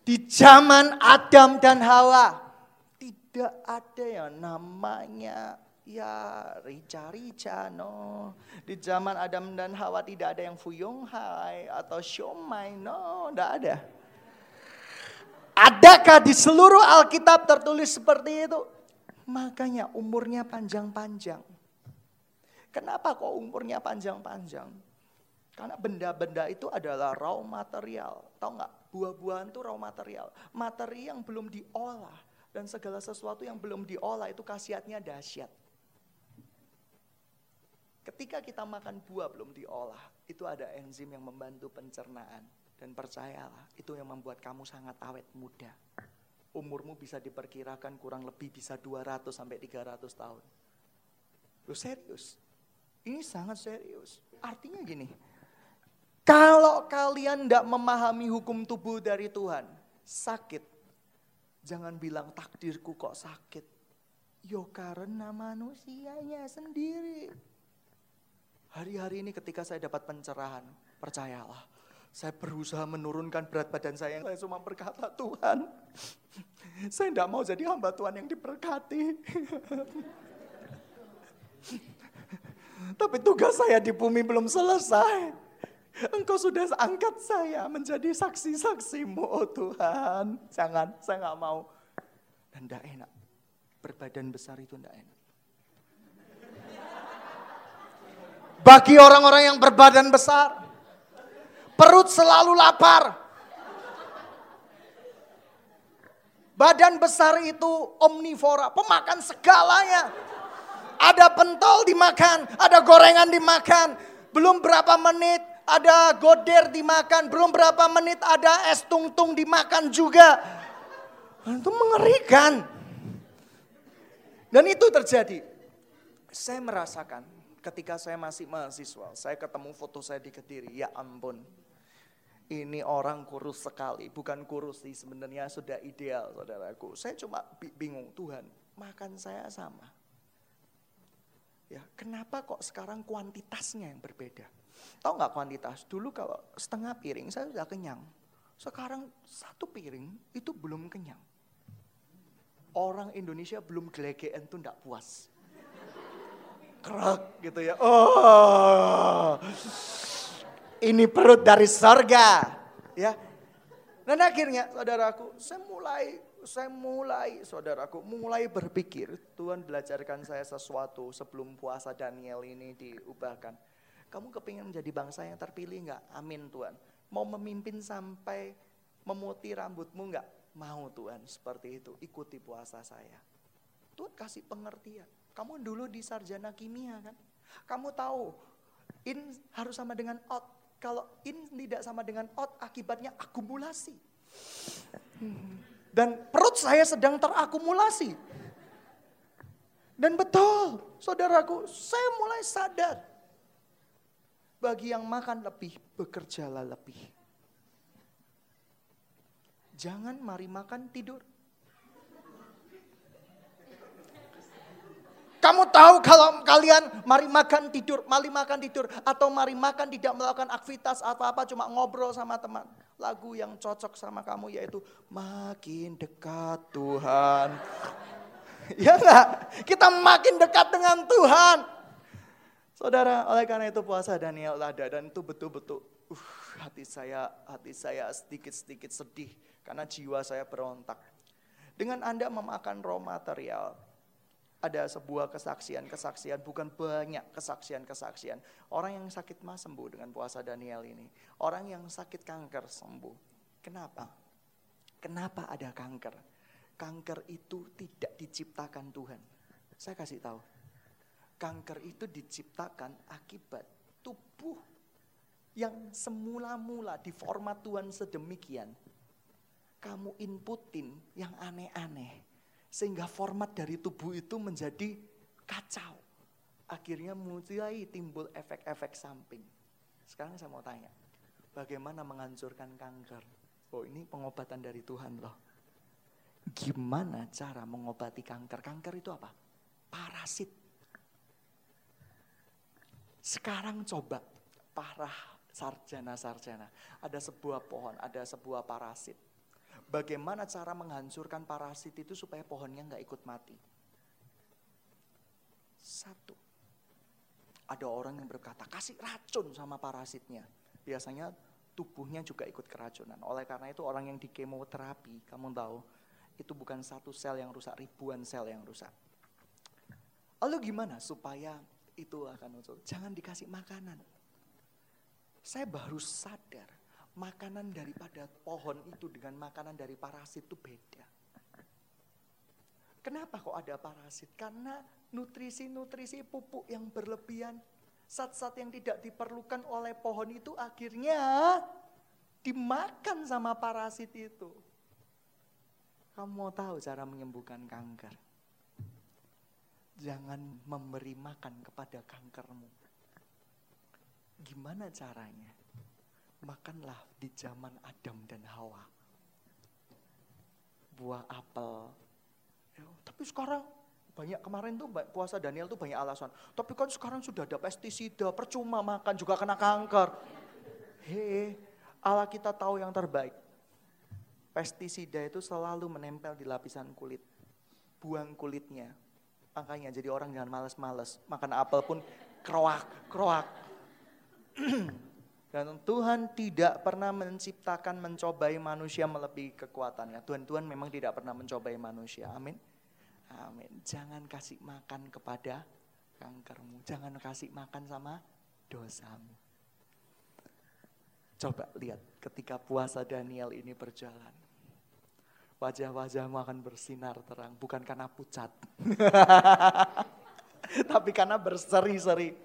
Di zaman Adam dan Hawa tidak ada yang namanya ya rica-rica no. Di zaman Adam dan Hawa tidak ada yang fuyung hai atau siomay no, tidak ada. Adakah di seluruh Alkitab tertulis seperti itu? Makanya umurnya panjang-panjang. Kenapa kok umurnya panjang-panjang? Karena benda-benda itu adalah raw material. Tahu nggak? Buah-buahan itu raw material. Materi yang belum diolah. Dan segala sesuatu yang belum diolah itu khasiatnya dahsyat. Ketika kita makan buah belum diolah, itu ada enzim yang membantu pencernaan. Dan percayalah, itu yang membuat kamu sangat awet muda. Umurmu bisa diperkirakan kurang lebih bisa 200 sampai 300 tahun. Lu serius? Ini sangat serius. Artinya gini, kalau kalian tidak memahami hukum tubuh dari Tuhan, sakit. Jangan bilang takdirku kok sakit. Yo karena manusianya sendiri. Hari-hari ini ketika saya dapat pencerahan, percayalah. Saya berusaha menurunkan berat badan saya. Saya cuma berkata, Tuhan, saya tidak mau jadi hamba Tuhan yang diberkati. Tapi tugas saya di bumi belum selesai. Engkau sudah angkat saya menjadi saksi-saksimu, oh Tuhan. Jangan, saya nggak mau. Dan tidak enak. Berbadan besar itu tidak enak. Bagi orang-orang yang berbadan besar, perut selalu lapar. Badan besar itu omnivora, pemakan segalanya. Ada pentol dimakan, ada gorengan dimakan. Belum berapa menit ada goder dimakan, belum berapa menit ada es tungtung dimakan juga. Itu mengerikan. Dan itu terjadi. Saya merasakan ketika saya masih mahasiswa, saya ketemu foto saya di Kediri, ya ampun. Ini orang kurus sekali, bukan kurus sih sebenarnya sudah ideal saudaraku. Saya cuma bingung, Tuhan makan saya sama. Ya, kenapa kok sekarang kuantitasnya yang berbeda? Tahu nggak kuantitas? Dulu kalau setengah piring saya sudah kenyang. Sekarang satu piring itu belum kenyang. Orang Indonesia belum gelegean tuh enggak puas. Kerak gitu ya. Oh. Ini perut dari sorga. Ya. Dan akhirnya saudaraku, saya mulai saya mulai, saudaraku, mulai berpikir, Tuhan belajarkan saya sesuatu sebelum puasa Daniel ini diubahkan. Kamu kepingin menjadi bangsa yang terpilih enggak? Amin Tuhan. Mau memimpin sampai memutih rambutmu enggak? Mau Tuhan, seperti itu. Ikuti puasa saya. Tuhan kasih pengertian. Kamu dulu di sarjana kimia kan? Kamu tahu, in harus sama dengan out. Kalau in tidak sama dengan out, akibatnya akumulasi. Dan perut saya sedang terakumulasi. Dan betul, saudaraku, saya mulai sadar. Bagi yang makan lebih, bekerjalah lebih. Jangan mari makan tidur. Kamu tahu kalau kalian mari makan tidur, mari makan tidur, atau mari makan tidak melakukan aktivitas apa-apa, cuma ngobrol sama teman lagu yang cocok sama kamu yaitu makin dekat Tuhan. ya enggak? Kita makin dekat dengan Tuhan. Saudara, oleh karena itu puasa Daniel ada dan itu betul-betul uh, hati saya hati saya sedikit-sedikit sedih karena jiwa saya berontak. Dengan Anda memakan raw material, ada sebuah kesaksian-kesaksian, bukan banyak kesaksian-kesaksian. Orang yang sakit mah sembuh dengan puasa Daniel ini. Orang yang sakit kanker sembuh. Kenapa? Kenapa ada kanker? Kanker itu tidak diciptakan Tuhan. Saya kasih tahu. Kanker itu diciptakan akibat tubuh yang semula-mula di format Tuhan sedemikian. Kamu inputin yang aneh-aneh. Sehingga format dari tubuh itu menjadi kacau. Akhirnya mulai timbul efek-efek samping. Sekarang saya mau tanya, bagaimana menghancurkan kanker? Oh ini pengobatan dari Tuhan loh. Gimana cara mengobati kanker? Kanker itu apa? Parasit. Sekarang coba para sarjana-sarjana. Ada sebuah pohon, ada sebuah parasit. Bagaimana cara menghancurkan parasit itu supaya pohonnya nggak ikut mati? Satu. Ada orang yang berkata, kasih racun sama parasitnya. Biasanya tubuhnya juga ikut keracunan. Oleh karena itu orang yang di kemoterapi, kamu tahu, itu bukan satu sel yang rusak, ribuan sel yang rusak. Lalu gimana supaya itu akan muncul? Jangan dikasih makanan. Saya baru sadar, makanan daripada pohon itu dengan makanan dari parasit itu beda. Kenapa kok ada parasit? Karena nutrisi-nutrisi pupuk yang berlebihan Zat-zat yang tidak diperlukan oleh pohon itu akhirnya dimakan sama parasit itu. Kamu mau tahu cara menyembuhkan kanker? Jangan memberi makan kepada kankermu. Gimana caranya? Makanlah di zaman Adam dan Hawa. Buah apel. Ya, tapi sekarang banyak kemarin tuh puasa Daniel tuh banyak alasan. Tapi kan sekarang sudah ada pestisida, percuma makan juga kena kanker. Hei, Allah kita tahu yang terbaik. Pestisida itu selalu menempel di lapisan kulit. Buang kulitnya. Makanya jadi orang jangan males-males. Makan apel pun kroak, kroak. Dan Tuhan tidak pernah menciptakan mencobai manusia melebihi kekuatannya. Tuhan Tuhan memang tidak pernah mencobai manusia. Amin. Amin. Jangan kasih makan kepada kankermu. Jangan kasih makan sama dosamu. Coba lihat ketika puasa Daniel ini berjalan. Wajah-wajahmu akan bersinar terang. Bukan karena pucat. Tapi karena berseri-seri.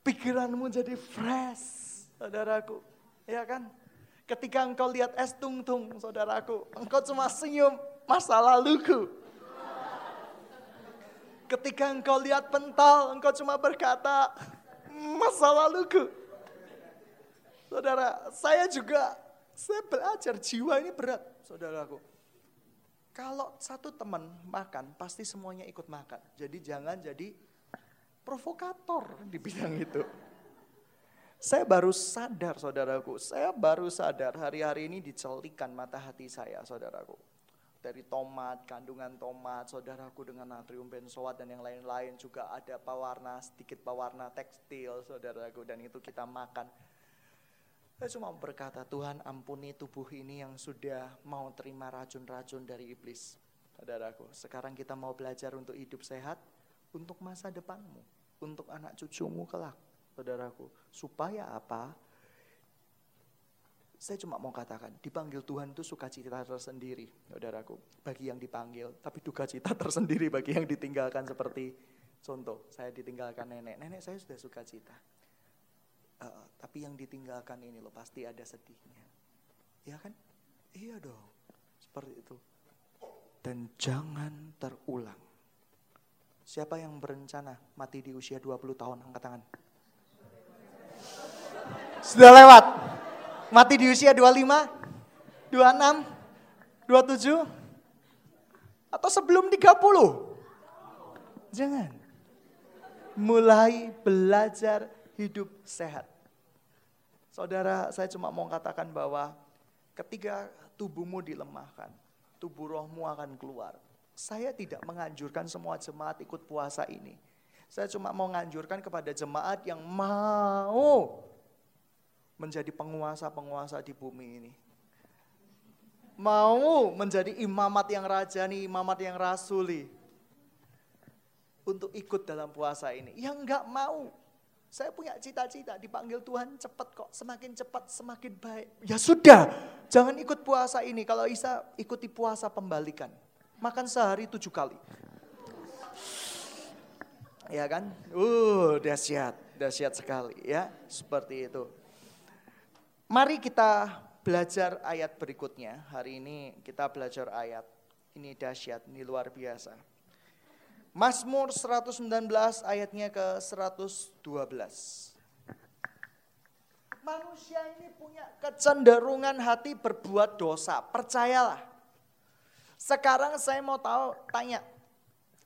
Pikiranmu jadi fresh, saudaraku. Ya kan? Ketika engkau lihat es tungtung, saudaraku. Engkau cuma senyum masa laluku Ketika engkau lihat pental, engkau cuma berkata, masa laluku. Saudara, saya juga, saya belajar jiwa ini berat, saudaraku. Kalau satu teman makan, pasti semuanya ikut makan. Jadi jangan jadi provokator di bidang itu. Saya baru sadar saudaraku, saya baru sadar hari-hari ini dicelikan mata hati saya saudaraku dari tomat, kandungan tomat, saudaraku dengan natrium benzoat dan yang lain-lain juga ada pewarna, sedikit pewarna tekstil, saudaraku, dan itu kita makan. Saya cuma berkata, Tuhan ampuni tubuh ini yang sudah mau terima racun-racun dari iblis. Saudaraku, sekarang kita mau belajar untuk hidup sehat, untuk masa depanmu, untuk anak cucumu kelak, saudaraku. Supaya apa? Saya cuma mau katakan, dipanggil Tuhan itu sukacita tersendiri, saudaraku, bagi yang dipanggil. Tapi duka cita tersendiri bagi yang ditinggalkan seperti contoh, saya ditinggalkan nenek. Nenek saya sudah sukacita. Uh, tapi yang ditinggalkan ini loh pasti ada sedihnya. Ya kan? Iya dong. Seperti itu. Dan jangan terulang. Siapa yang berencana mati di usia 20 tahun? Angkat tangan. Sudah lewat. Mati di usia 25, 26, 27, atau sebelum 30. Jangan. Mulai belajar hidup sehat. Saudara, saya cuma mau katakan bahwa ketika tubuhmu dilemahkan, tubuh rohmu akan keluar. Saya tidak menganjurkan semua jemaat ikut puasa ini. Saya cuma mau menganjurkan kepada jemaat yang mau menjadi penguasa-penguasa di bumi ini. Mau menjadi imamat yang rajani, imamat yang rasuli. Untuk ikut dalam puasa ini. Yang enggak mau. Saya punya cita-cita dipanggil Tuhan cepat kok. Semakin cepat semakin baik. Ya sudah, jangan ikut puasa ini. Kalau bisa ikuti puasa pembalikan. Makan sehari tujuh kali. Ya kan? Uh, dahsyat, dahsyat sekali ya, seperti itu. Mari kita belajar ayat berikutnya. Hari ini kita belajar ayat. Ini dahsyat, ini luar biasa. Mazmur 119 ayatnya ke 112. Manusia ini punya kecenderungan hati berbuat dosa, percayalah. Sekarang saya mau tahu, tanya,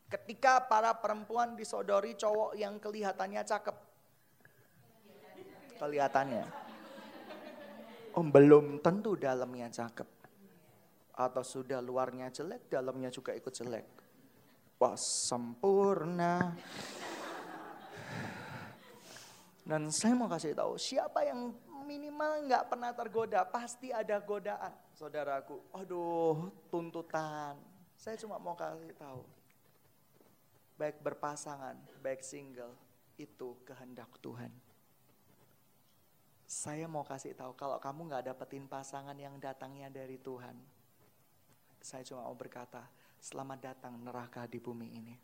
Ketika para perempuan disodori cowok yang kelihatannya cakep. Kelihatannya. Oh belum tentu dalamnya cakep. Atau sudah luarnya jelek, dalamnya juga ikut jelek. Wah sempurna. Dan saya mau kasih tahu siapa yang minimal nggak pernah tergoda, pasti ada godaan, saudaraku. Aduh, tuntutan. Saya cuma mau kasih tahu baik berpasangan, baik single, itu kehendak Tuhan. Saya mau kasih tahu kalau kamu nggak dapetin pasangan yang datangnya dari Tuhan, saya cuma mau berkata, selamat datang neraka di bumi ini.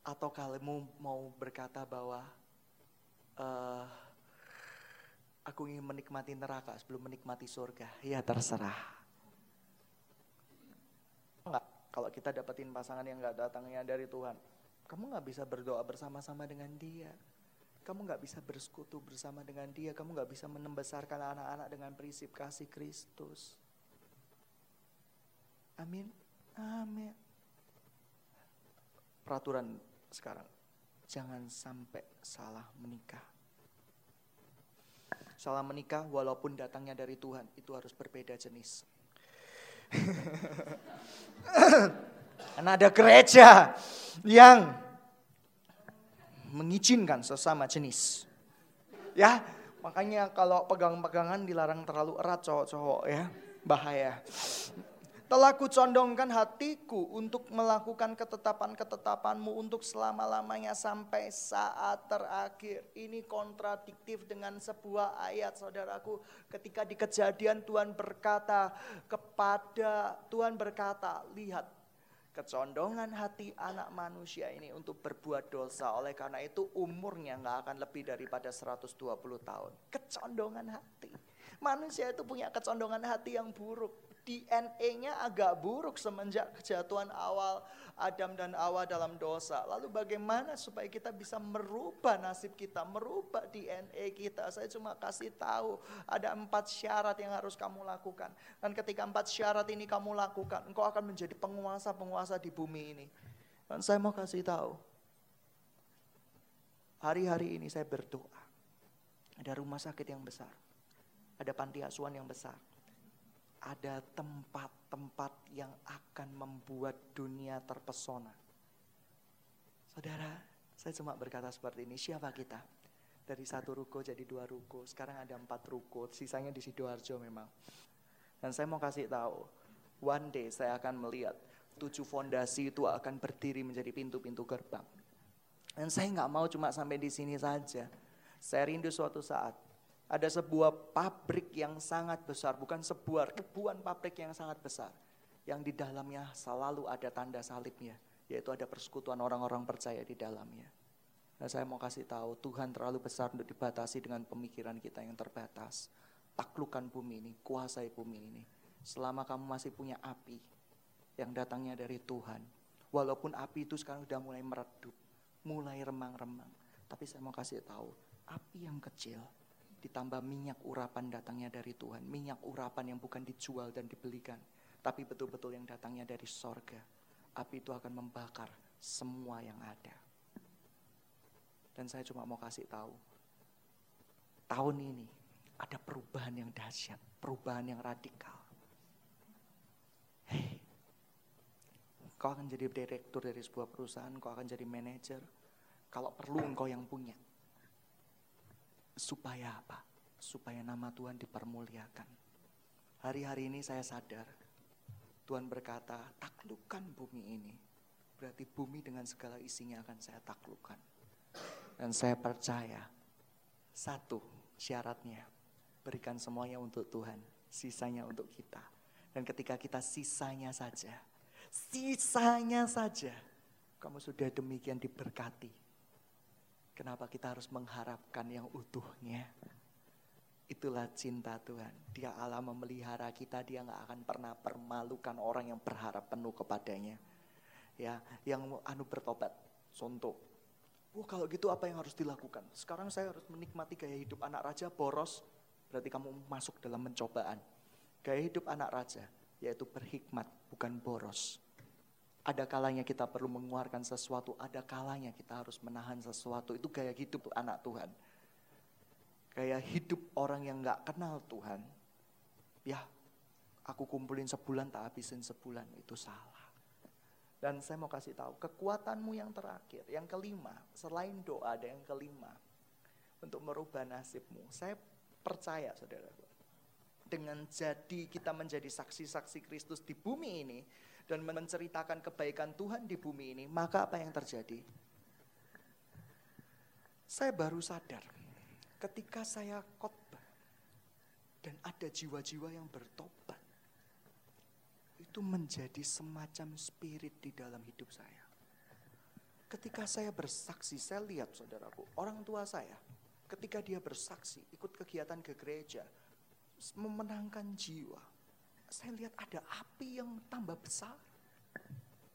Atau kamu mau berkata bahwa uh, aku ingin menikmati neraka sebelum menikmati surga, ya terserah. Enggak, kalau kita dapetin pasangan yang gak datangnya dari Tuhan, kamu gak bisa berdoa bersama-sama dengan dia. Kamu gak bisa bersekutu bersama dengan dia. Kamu gak bisa membesarkan anak-anak dengan prinsip kasih Kristus. Amin. Amin. Peraturan sekarang, jangan sampai salah menikah. Salah menikah walaupun datangnya dari Tuhan, itu harus berbeda jenis. Karena ada gereja yang mengizinkan sesama jenis. Ya, makanya kalau pegang-pegangan dilarang terlalu erat cowok-cowok ya, bahaya. Telah kucondongkan hatiku untuk melakukan ketetapan-ketetapanmu untuk selama-lamanya sampai saat terakhir. Ini kontradiktif dengan sebuah ayat saudaraku. Ketika di kejadian Tuhan berkata kepada, Tuhan berkata, lihat kecondongan hati anak manusia ini untuk berbuat dosa. Oleh karena itu umurnya nggak akan lebih daripada 120 tahun. Kecondongan hati. Manusia itu punya kecondongan hati yang buruk. DNA-nya agak buruk semenjak kejatuhan awal Adam dan Hawa dalam dosa. Lalu bagaimana supaya kita bisa merubah nasib kita, merubah DNA kita? Saya cuma kasih tahu ada empat syarat yang harus kamu lakukan. Dan ketika empat syarat ini kamu lakukan, engkau akan menjadi penguasa-penguasa di bumi ini. Dan saya mau kasih tahu, hari-hari ini saya berdoa. Ada rumah sakit yang besar, ada panti asuhan yang besar, ada tempat-tempat yang akan membuat dunia terpesona. Saudara, saya cuma berkata seperti ini, siapa kita? Dari satu ruko jadi dua ruko, sekarang ada empat ruko, sisanya di Sidoarjo memang. Dan saya mau kasih tahu, one day saya akan melihat tujuh fondasi itu akan berdiri menjadi pintu-pintu gerbang. Dan saya nggak mau cuma sampai di sini saja. Saya rindu suatu saat ada sebuah pabrik yang sangat besar, bukan sebuah ribuan pabrik yang sangat besar. Yang di dalamnya selalu ada tanda salibnya, yaitu ada persekutuan orang-orang percaya di dalamnya. Nah saya mau kasih tahu, Tuhan terlalu besar untuk dibatasi dengan pemikiran kita yang terbatas. Taklukan bumi ini, kuasai bumi ini. Selama kamu masih punya api yang datangnya dari Tuhan. Walaupun api itu sekarang sudah mulai meredup, mulai remang-remang. Tapi saya mau kasih tahu, api yang kecil ditambah minyak urapan datangnya dari Tuhan. Minyak urapan yang bukan dijual dan dibelikan. Tapi betul-betul yang datangnya dari sorga. Api itu akan membakar semua yang ada. Dan saya cuma mau kasih tahu. Tahun ini ada perubahan yang dahsyat. Perubahan yang radikal. Hei, kau akan jadi direktur dari sebuah perusahaan, kau akan jadi manajer. Kalau perlu engkau yang punya. Supaya apa? Supaya nama Tuhan dipermuliakan. Hari-hari ini saya sadar, Tuhan berkata, taklukkan bumi ini. Berarti bumi dengan segala isinya akan saya taklukkan. Dan saya percaya, satu syaratnya, berikan semuanya untuk Tuhan, sisanya untuk kita. Dan ketika kita sisanya saja, sisanya saja, kamu sudah demikian diberkati. Kenapa kita harus mengharapkan yang utuhnya? Itulah cinta Tuhan. Dia Allah memelihara kita, dia nggak akan pernah permalukan orang yang berharap penuh kepadanya. Ya, yang anu bertobat, sonto. Wah kalau gitu apa yang harus dilakukan? Sekarang saya harus menikmati gaya hidup anak raja boros, berarti kamu masuk dalam pencobaan. Gaya hidup anak raja, yaitu berhikmat, bukan boros. Ada kalanya kita perlu mengeluarkan sesuatu, ada kalanya kita harus menahan sesuatu. Itu gaya hidup anak Tuhan kayak hidup orang yang nggak kenal Tuhan, ya aku kumpulin sebulan tak habisin sebulan itu salah. Dan saya mau kasih tahu kekuatanmu yang terakhir, yang kelima, selain doa ada yang kelima untuk merubah nasibmu. Saya percaya saudara, dengan jadi kita menjadi saksi-saksi Kristus di bumi ini dan menceritakan kebaikan Tuhan di bumi ini, maka apa yang terjadi? Saya baru sadar ketika saya khotbah dan ada jiwa-jiwa yang bertobat, itu menjadi semacam spirit di dalam hidup saya. Ketika saya bersaksi, saya lihat saudaraku, orang tua saya, ketika dia bersaksi, ikut kegiatan ke gereja, memenangkan jiwa, saya lihat ada api yang tambah besar.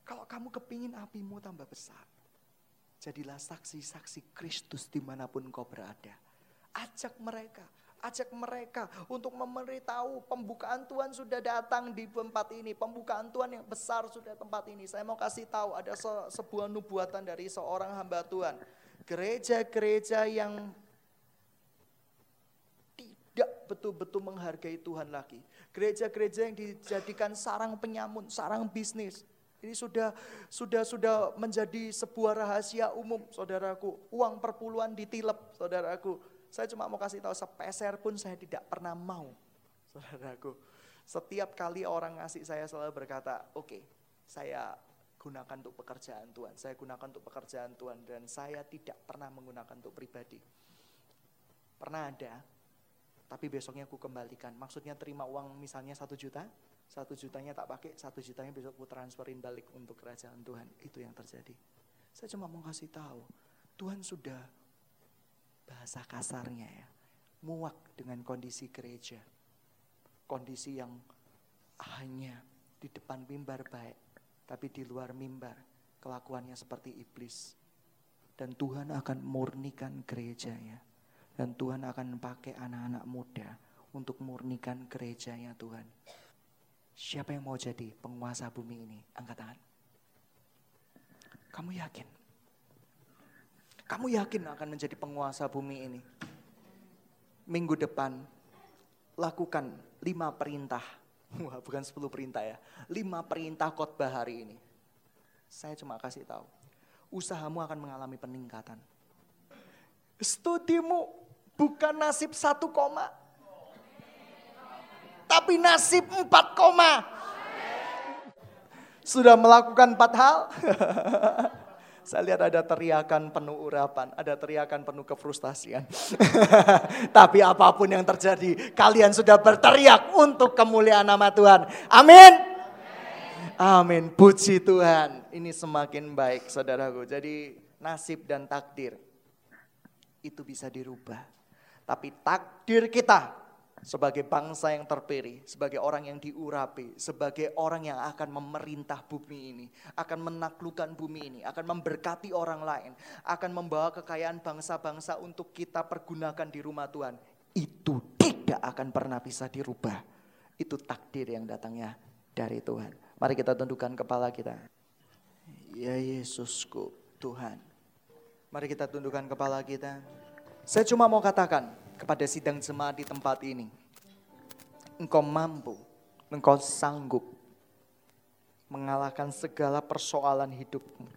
Kalau kamu kepingin apimu tambah besar, jadilah saksi-saksi Kristus di mana pun kau berada Ajak mereka, ajak mereka untuk memberitahu pembukaan Tuhan sudah datang di tempat ini. Pembukaan Tuhan yang besar sudah tempat ini. Saya mau kasih tahu ada se sebuah nubuatan dari seorang hamba Tuhan. Gereja-gereja yang tidak betul-betul menghargai Tuhan lagi. Gereja-gereja yang dijadikan sarang penyamun, sarang bisnis. Ini sudah sudah sudah menjadi sebuah rahasia umum, saudaraku. Uang perpuluhan ditilep, saudaraku saya cuma mau kasih tahu sepeser pun saya tidak pernah mau. Saudaraku, setiap kali orang ngasih saya selalu berkata, oke okay, saya gunakan untuk pekerjaan Tuhan. Saya gunakan untuk pekerjaan Tuhan dan saya tidak pernah menggunakan untuk pribadi. Pernah ada, tapi besoknya aku kembalikan. Maksudnya terima uang misalnya satu juta, satu jutanya tak pakai, satu jutanya besok aku transferin balik untuk kerajaan Tuhan. Itu yang terjadi. Saya cuma mau kasih tahu, Tuhan sudah bahasa kasarnya ya, muak dengan kondisi gereja. Kondisi yang hanya di depan mimbar baik, tapi di luar mimbar kelakuannya seperti iblis. Dan Tuhan akan murnikan gerejanya. Dan Tuhan akan pakai anak-anak muda untuk murnikan gerejanya Tuhan. Siapa yang mau jadi penguasa bumi ini? Angkat tangan. Kamu yakin? Kamu yakin akan menjadi penguasa bumi ini? Minggu depan, lakukan lima perintah. Wah, bukan sepuluh perintah ya. Lima perintah khotbah hari ini. Saya cuma kasih tahu. Usahamu akan mengalami peningkatan. Studimu bukan nasib satu koma. Tapi nasib empat koma. Sudah melakukan empat hal? Saya lihat ada teriakan penuh urapan, ada teriakan penuh kefrustasian. Tapi apa pun yang terjadi, kalian sudah berteriak untuk kemuliaan nama Tuhan. Amin. Amin. Puji Tuhan. Ini semakin baik saudaraku. Jadi nasib dan takdir itu bisa dirubah. Tapi takdir kita sebagai bangsa yang terpilih, sebagai orang yang diurapi, sebagai orang yang akan memerintah bumi ini, akan menaklukkan bumi ini, akan memberkati orang lain, akan membawa kekayaan bangsa-bangsa untuk kita pergunakan di rumah Tuhan. Itu tidak akan pernah bisa dirubah. Itu takdir yang datangnya dari Tuhan. Mari kita tundukkan kepala kita. Ya Yesusku, Tuhan. Mari kita tundukkan kepala kita. Saya cuma mau katakan, kepada sidang jemaat di tempat ini. Engkau mampu, engkau sanggup mengalahkan segala persoalan hidupmu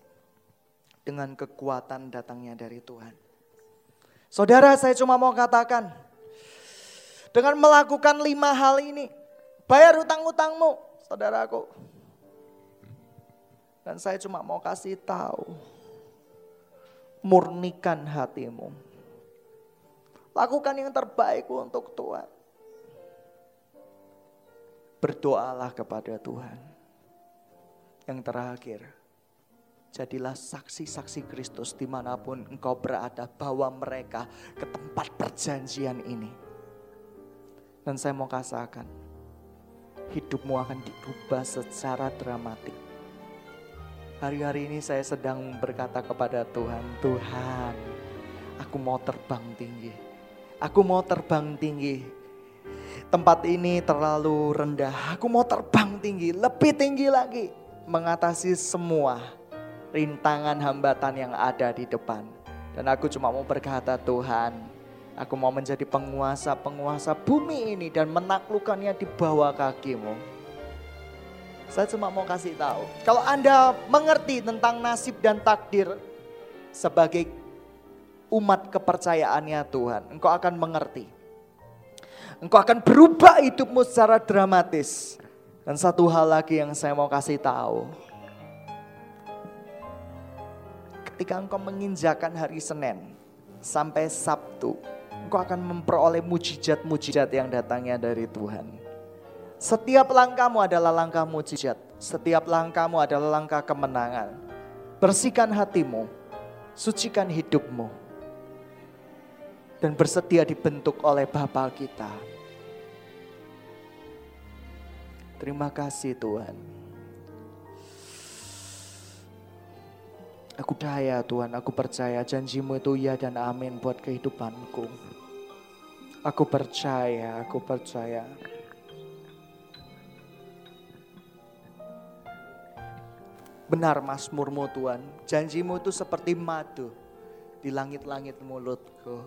dengan kekuatan datangnya dari Tuhan. Saudara, saya cuma mau katakan, dengan melakukan lima hal ini, bayar utang-utangmu, saudaraku. Dan saya cuma mau kasih tahu, murnikan hatimu Lakukan yang terbaik untuk Tuhan. Berdoalah kepada Tuhan. Yang terakhir, Jadilah saksi-saksi Kristus di mana pun engkau berada. Bawa mereka ke tempat perjanjian ini. Dan saya mau katakan, hidupmu akan dirubah secara dramatik. Hari-hari ini saya sedang berkata kepada Tuhan, Tuhan, aku mau terbang tinggi. Aku mau terbang tinggi. Tempat ini terlalu rendah. Aku mau terbang tinggi, lebih tinggi lagi. Mengatasi semua rintangan hambatan yang ada di depan. Dan aku cuma mau berkata Tuhan, aku mau menjadi penguasa-penguasa bumi ini dan menaklukkannya di bawah kakimu. Saya cuma mau kasih tahu, kalau Anda mengerti tentang nasib dan takdir sebagai umat kepercayaannya Tuhan, engkau akan mengerti. Engkau akan berubah hidupmu secara dramatis. Dan satu hal lagi yang saya mau kasih tahu, ketika engkau menginjakan hari Senin sampai Sabtu, engkau akan memperoleh mujizat-mujizat yang datangnya dari Tuhan. Setiap langkahmu adalah langkah mujizat, setiap langkahmu adalah langkah kemenangan. Bersihkan hatimu, sucikan hidupmu, dan bersedia dibentuk oleh Bapa kita. Terima kasih Tuhan. Aku percaya Tuhan, aku percaya janjimu itu ya dan amin buat kehidupanku. Aku percaya, aku percaya. Benar masmurmu Tuhan, janjimu itu seperti madu di langit-langit mulutku.